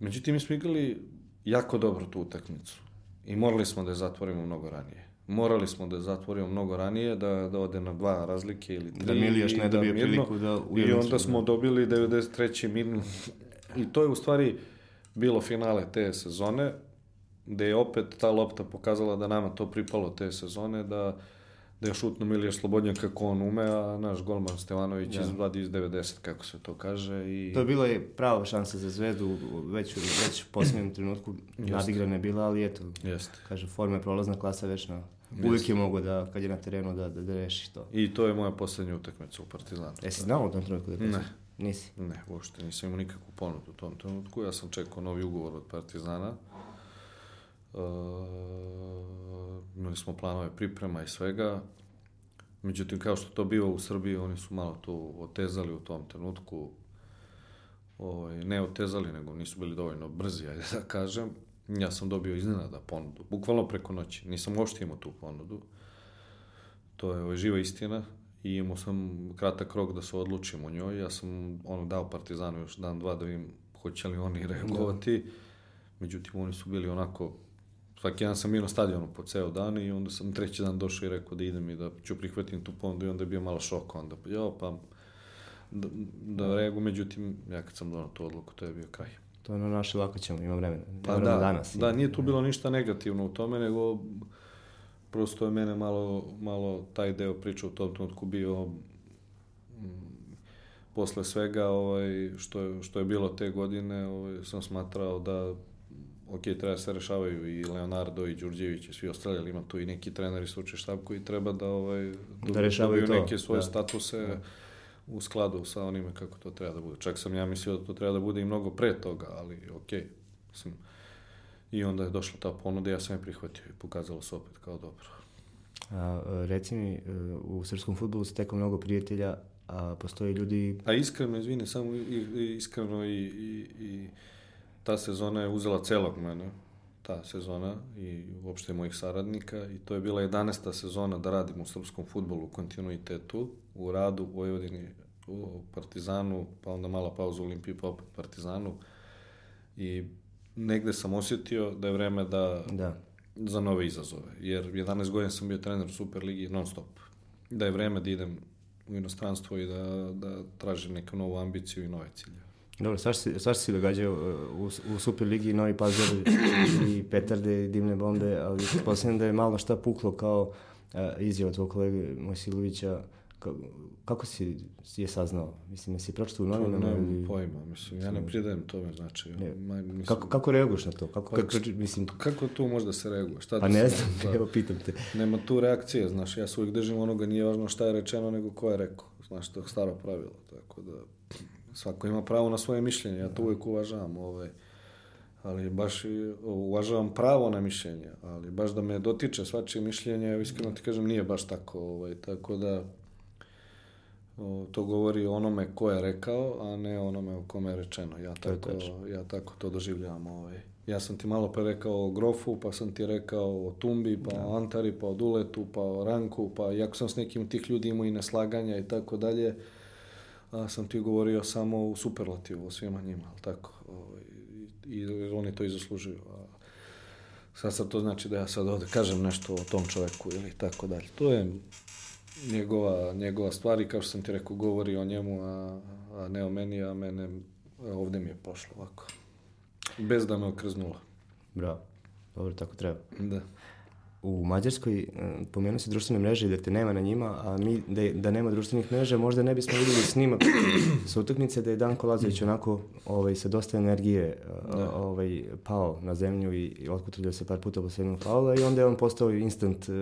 Međutim, mi smo igrali jako dobro tu utakmicu i morali smo da je zatvorimo mnogo ranije. Morali smo da je zatvorimo mnogo ranije, da, da ode na dva razlike ili tri. Da Milijaš ne dobije da priliku da... I onda smo dobili 93. mirno. I to je u stvari bilo finale te sezone, gde je opet ta lopta pokazala da nama to pripalo te sezone, da, da je šutno Milija Slobodnjak kako on ume, a naš golman Stevanović ja. Da. izvadi iz 90, kako se to kaže. I... To je bila je prava šansa za Zvezdu, već, već u posljednjem trenutku nadigrana je bila, ali eto, Jeste. kaže, forma je prolazna, klasa večna. Uvijek je mogo da, kad je na terenu, da, da, da reši to. I to je moja poslednja utakmica u Partizanu. Jesi znao u tom trenutku da je Ne. Nisi? Ne, uopšte nisam imao nikakvu ponudu u tom trenutku. Ja sam čekao novi ugovor od Partizana. Uh, imali smo planove priprema i svega. Međutim, kao što to bio u Srbiji, oni su malo to otezali u tom trenutku. Ovaj, ne otezali, nego nisu bili dovoljno brzi, ajde da kažem. Ja sam dobio iznenada ponudu, bukvalno preko noći. Nisam uopšte imao tu ponudu. To je ovaj, živa istina i imao sam kratak rok da se odlučim u njoj. Ja sam ono dao Partizanu još dan, dva da vidim hoće li oni reagovati. Da. Međutim, oni su bili onako svaki dan sam bio na stadionu po ceo dan i onda sam treći dan došao i rekao da idem i da ću prihvatim tu ponudu i onda je bio malo šok onda. Jo, pa da, da reagu, međutim, ja kad sam donao tu odluku, to je bio kraj. To je ono naše lako ćemo, ima vremena. Pa da, danas. Da, nije tu bilo ništa negativno u tome, nego prosto je mene malo, malo taj deo priče u tom trenutku bio mm, posle svega ovaj, što, je, što je bilo te godine, ovaj, sam smatrao da ok, treba da se rešavaju i Leonardo i Đurđević i svi ostali, ali ima tu i neki trener i slučaj štab koji treba da, ovaj, da rešavaju to. neke svoje da. statuse da. u skladu sa onime kako to treba da bude. Čak sam ja mislio da to treba da bude i mnogo pre toga, ali ok, mislim, i onda je došla ta ponuda, ja sam je prihvatio i pokazalo se opet kao dobro. A, reci mi, e, u srpskom futbolu se teko mnogo prijatelja, a postoje ljudi... A iskreno, izvini, samo iskreno i, i, i ta sezona je uzela celog mene, ta sezona i uopšte mojih saradnika i to je bila 11. sezona da radim u srpskom futbolu u kontinuitetu, u radu u Vojvodini, u Partizanu, pa onda mala pauza u Olimpiji, pa opet Partizanu i negde sam osjetio da je vreme da, da. za nove izazove, jer 11 godina sam bio trener u Superligi non stop. Da je vreme da idem u inostranstvo i da, da tražim neku novu ambiciju i nove cilje. Dobro, svašta svašta se događaju uh, u, u Superligi, Novi Pazar i Petarde i dimne bombe, ali posljedno da je malo šta puklo kao uh, izjava tvojeg kolege Mojsilovića. Kako si je saznao? Mislim, jesi pročitao u novinama? Nemam ili... pojma, mislim, ja ne pridajem tome znači. Ne. Ma, mislim... Kako, kako reaguješ na to? Kako, pa, kako, mislim... kako tu možda se reaguje? Šta pa da ne znam, da, evo pitam te. Nema tu reakcije, znaš, ja se uvijek držim onoga, nije važno šta je rečeno, nego ko je rekao. Znaš, to je staro pravilo, tako da svako ima pravo na svoje mišljenje, ja to uvijek uvažavam, ovaj, ali baš uvažavam pravo na mišljenje, ali baš da me dotiče svačije mišljenje, iskreno ti kažem, nije baš tako, ovaj, tako da to govori o onome ko je rekao, a ne onome o kome je rečeno. Ja tako, to ja tako to doživljavam. Ovaj. Ja sam ti malo pre rekao o Grofu, pa sam ti rekao o Tumbi, pa da. o Antari, pa o Duletu, pa o Ranku, pa iako sam s nekim tih ljudi imao i neslaganja i tako dalje, a sam ti govorio samo u superlativu o svima njima, ali tako? Ovaj, I, i oni to i zaslužuju. A sad sad to znači da ja sad ovde kažem nešto o tom čoveku ili tako dalje. To je njegova, njegova stvar i kao što sam ti rekao, govori o njemu, a, a ne o meni, a mene ovde mi je pošlo ovako. Bez da me okrznulo. Bravo. Dobro, tako treba. Da u Mađarskoj e, pomenuo se društvene mreže da te nema na njima, a mi da, da nema društvenih mreža možda ne bismo videli snimak sa utakmice da je Danko Lazović onako ovaj, sa dosta energije e, da. ovaj, pao na zemlju i, i otkutrljao se par puta posle jednog faula i onda je on postao instant uh,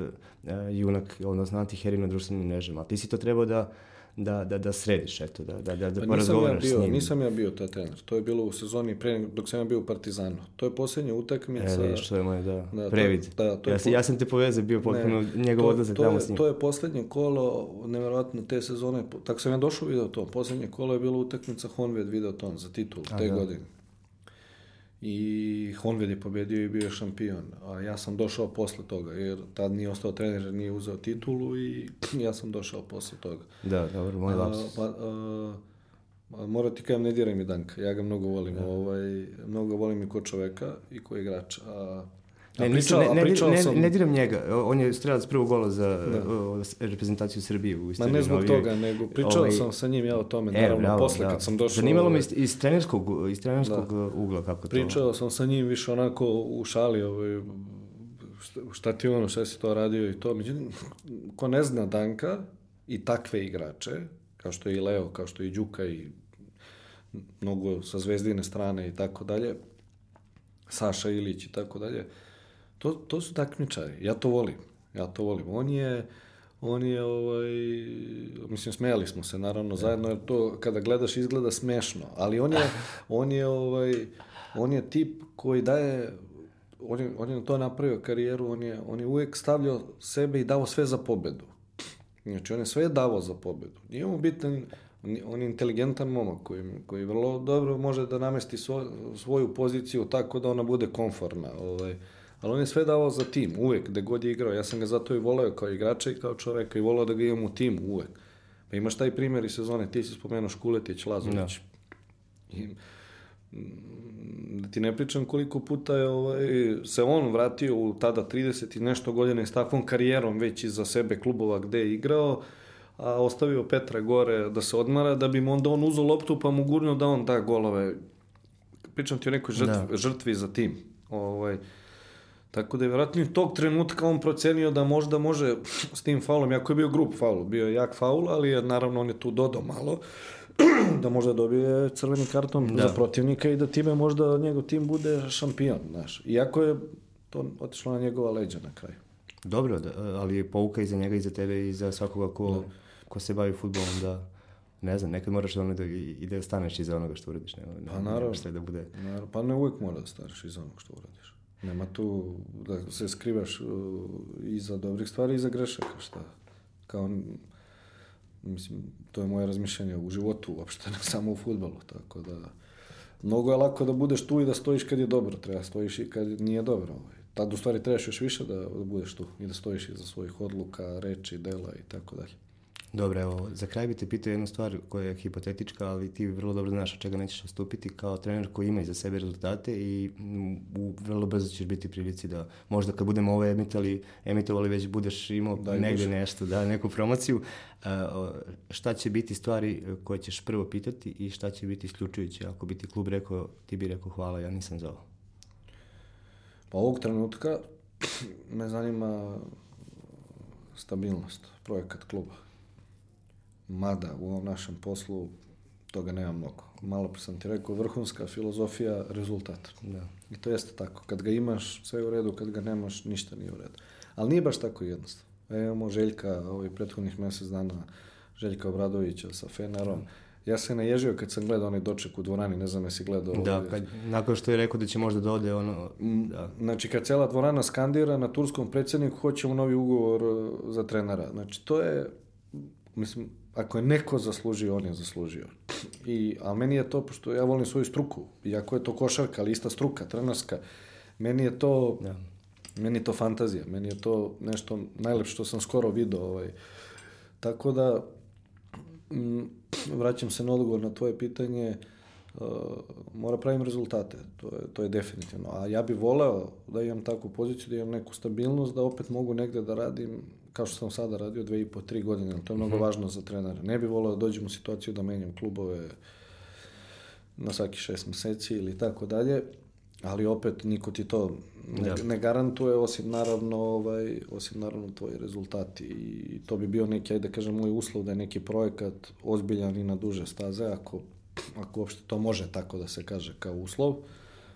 junak, odnosno antiherij na društvenim mrežama. Ti si to trebao da da, da, da središ, eto, da, da, da, da pa porazgovaraš ja bio, s njim. Nisam ja bio taj trener, to je bilo u sezoni pre, dok sam ja bio u Partizanu. To je poslednja utakmica. E, vidiš, to je moj, da, da previd. To, da, to ja, je, ja sam te povezao, bio potpuno njegov odlazak tamo s njim. To je poslednje kolo, neverovatno te sezone, tako sam ja došao video to, poslednje kolo je bilo utakmica Honved Videoton za titul A, te da. godine i Honved je pobedio i bio šampion. A ja sam došao posle toga, jer tad nije ostao trener, nije uzeo titulu i ja sam došao posle toga. Da, dobro, moj lapsus. Pa, a, a, mora ti kajem, ne diraj mi Danka, ja ga mnogo volim, da. ovaj, mnogo volim i ko čoveka i ko igrač. A, Ne, pričao, ne, ne, ne, sam... ne diram njega, on je strelac prvog gola za da. reprezentaciju Srbije u istoriji. Ma ne zbog novije. toga, nego pričao ovaj... sam sa njim ja o tome, e, naravno, bravo, posle da. kad sam došao... Zanimalo me iz, iz trenerskog, iz trenerskog da. ugla kako to... Pričao sam sa njim više onako u šali, ovaj, šta ti ono, šta si to radio i to. Međutim, ko ne zna Danka i takve igrače, kao što je i Leo, kao što je i Đuka i mnogo sa zvezdine strane i tako dalje, Saša Ilić i tako dalje, To, to su takmičari. Ja to volim. Ja to volim. On je, on je, ovaj, mislim, smijali smo se naravno zajedno, jer to kada gledaš izgleda smešno, ali on je, on je, ovaj, on je tip koji daje, on je, on je na to napravio karijeru, on je, on je uvijek stavljao sebe i dao sve za pobedu. Znači, on je sve davao za pobedu. Nije mu bitan, on je inteligentan momak koji, koji vrlo dobro može da namesti svo, svoju poziciju tako da ona bude konforna. Ovaj, ali on je sve davao za tim, uvek, gde god je igrao. Ja sam ga zato i voleo kao igrača i kao čoveka i voleo da ga imam u timu, uvek. Pa imaš taj primjer iz sezone, ti si spomenuo Škuletić, Lazović. Da. I, da ti ne pričam koliko puta je ovaj, se on vratio u tada 30 i nešto godina i s takvom karijerom već iza sebe klubova gde je igrao, a ostavio Petra gore da se odmara, da bi mu onda on uzao loptu pa mu gurnuo da on da golove. Pričam ti o nekoj žrtvi, da. žrtvi za tim. Ovaj, Tako da je vjerojatno i tog trenutka on procenio da možda može s tim faulom, jako je bio grup faul, bio je jak faul, ali je, naravno on je tu dodao malo, da možda dobije crveni karton da. za protivnika i da time možda njegov tim bude šampion, znaš. Iako je to otišlo na njegova leđa na kraju. Dobro, da, ali je pouka i za njega i za tebe i za svakoga ko, da. ko se bavi futbolom da ne znam, nekad moraš ono da, i da staneš iza onoga što uradiš. Ne, ne, pa naravno. Da bude... naravno. Pa ne uvijek mora da staneš iza onoga što uradiš. Nema tu da se skrivaš uh, iza dobrih stvari i iza grešaka, šta. Kao, mislim, to je moje razmišljanje u životu uopšte, ne samo u futbolu, tako da mnogo je lako da budeš tu i da stojiš kad je dobro, treba stojiš i kad nije dobro. Ovaj. Tad u stvari trebaš još više da, da budeš tu i da stojiš iza svojih odluka, reči, dela i tako dalje. Dobro, evo, za kraj bi te pitao jednu stvar koja je hipotetička, ali ti vrlo dobro znaš od čega nećeš ostupiti kao trener koji ima iza sebe rezultate i u, vrlo brzo ćeš biti prilici da možda kad budemo ovo emitali, emitovali već budeš imao Daj negde nešto, da, neku promociju. A, šta će biti stvari koje ćeš prvo pitati i šta će biti isključujuće? Ako bi ti klub rekao, ti bi rekao hvala, ja nisam za ovo. Pa ovog trenutka me zanima stabilnost, projekat kluba Mada u ovom našem poslu toga nema mnogo. Malo pa sam ti rekao, vrhunska filozofija, rezultat. Da. I to jeste tako. Kad ga imaš, sve je u redu, kad ga nemaš, ništa nije u redu. Ali nije baš tako jednostavno. E, imamo Željka, ovih prethodnih mesec dana, Željka Obradovića sa Fenerom. Ja se naježio kad sam gledao onaj doček u dvorani, ne znam jesi gledao. Da, ovaj... kad, nakon što je rekao da će možda da ode ono... Da. Znači, kad cela dvorana skandira na turskom predsjedniku, hoćemo novi ugovor e, za trenera. Znači, to je, mislim, ako je neko zaslužio, on je zaslužio. I, a meni je to, pošto ja volim svoju struku, iako je to košarka, ali ista struka, trenerska, meni je to, ja. meni je to fantazija, meni je to nešto najlepše što sam skoro video. Ovaj. Tako da, m, mm, vraćam se na odgovor na tvoje pitanje, uh, mora pravim rezultate, to je, to je definitivno. A ja bih voleo da imam takvu poziciju, da imam neku stabilnost, da opet mogu negde da radim kao što sam sada radio dve i po, tri godine, ali to je mnogo mm -hmm. važno za trenera. Ne bih volao da dođem u situaciju da menjam klubove na svaki šest meseci ili tako dalje, ali opet niko ti to ne, ja. ne garantuje osim naravno ovaj osim naravno tvoji rezultati i to bi bio neki ajde da kažem moj uslov da je neki projekat ozbiljan i na duže staze ako ako uopšte to može tako da se kaže kao uslov. Uh,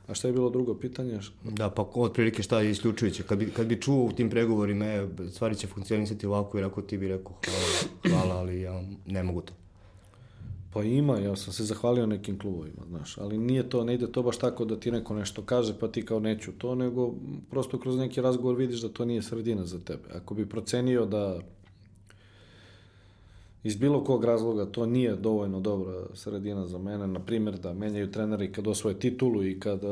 A šta je bilo drugo pitanje? Da, pa otprilike šta je isključujuće? Kad bi, kad bi čuo u tim pregovorima, je, stvari će funkcionisati ovako, jer ako ti bi rekao hvala, hvala, ali ja ne mogu to. Pa ima, ja sam se zahvalio nekim klubovima, znaš, ali nije to, ne ide to baš tako da ti neko nešto kaže, pa ti kao neću to, nego prosto kroz neki razgovor vidiš da to nije sredina za tebe. Ako bi procenio da iz bilo kog razloga to nije dovoljno dobra sredina za mene, na primjer da menjaju treneri kad osvoje titulu i kad uh,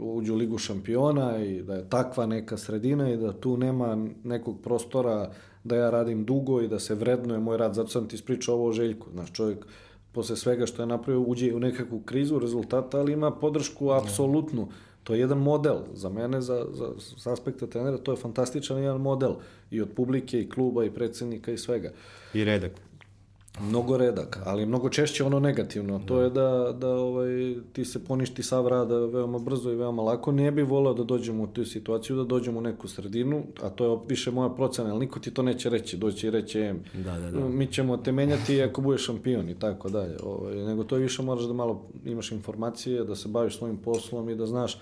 uđu u ligu šampiona i da je takva neka sredina i da tu nema nekog prostora da ja radim dugo i da se vrednuje moj rad, zato sam ti ispričao ovo o Željku, znaš čovjek posle svega što je napravio uđe u nekakvu krizu rezultata, ali ima podršku apsolutnu. To je jedan model za mene, za, za, za aspekta trenera, to je fantastičan jedan model i od publike i kluba i predsednika i svega. I redak. Mnogo redak, ali mnogo češće ono negativno. To je da, da ovaj, ti se poništi sav rada veoma brzo i veoma lako. Ne bi volao da dođemo u tu situaciju, da dođemo u neku sredinu, a to je više moja procena, ali niko ti to neće reći. Doći i reći, da, da, da. mi ćemo te menjati ako budeš šampion i tako dalje. Ovaj, nego to je više moraš da malo imaš informacije, da se baviš svojim poslom i da znaš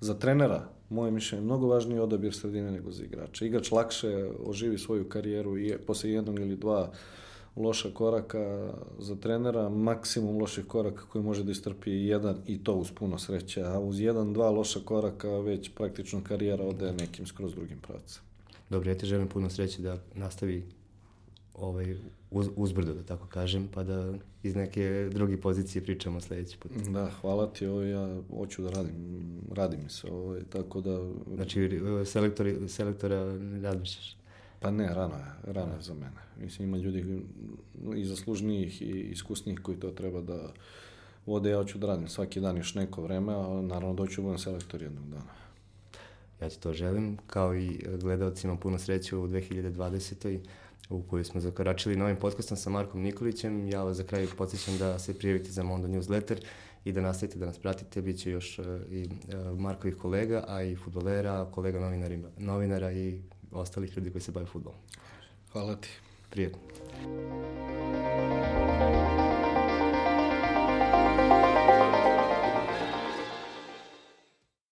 za trenera moje mišljenje, mnogo važniji odabir sredine nego za igrača. Igrač lakše oživi svoju karijeru i posle jednog ili dva loša koraka za trenera, maksimum loših koraka koji može da istrpi jedan i to uz puno sreće, a uz jedan, dva loša koraka već praktično karijera ode nekim skroz drugim pravcem. Dobro, ja ti želim puno sreće da nastavi ovaj, uz, uzbrdo, da tako kažem, pa da iz neke druge pozicije pričamo sledeći put. Da, hvala ti, ovo ja hoću da radim, radi mi se, ovo, tako da... Znači, selektori, selektora razmišljaš? Pa ne, rano je, rano je za mene. Mislim, ima ljudi i zaslužnijih i iskusnijih koji to treba da vode, ja hoću da radim svaki dan još neko vreme, a naravno doću da budem selektor jednog dana. Ja ti to želim, kao i gledalcima puno sreće u 2020 u kojoj smo zakoračili novim podcastom sa Markom Nikolićem. Ja vas za kraj podsjećam da se prijavite za Mondo newsletter i da nastavite da nas pratite. Biće još uh, i uh, Markovih kolega, a i futbolera, kolega novinara i ostalih ljudi koji se bave futbolom. Hvala ti. Prijetno.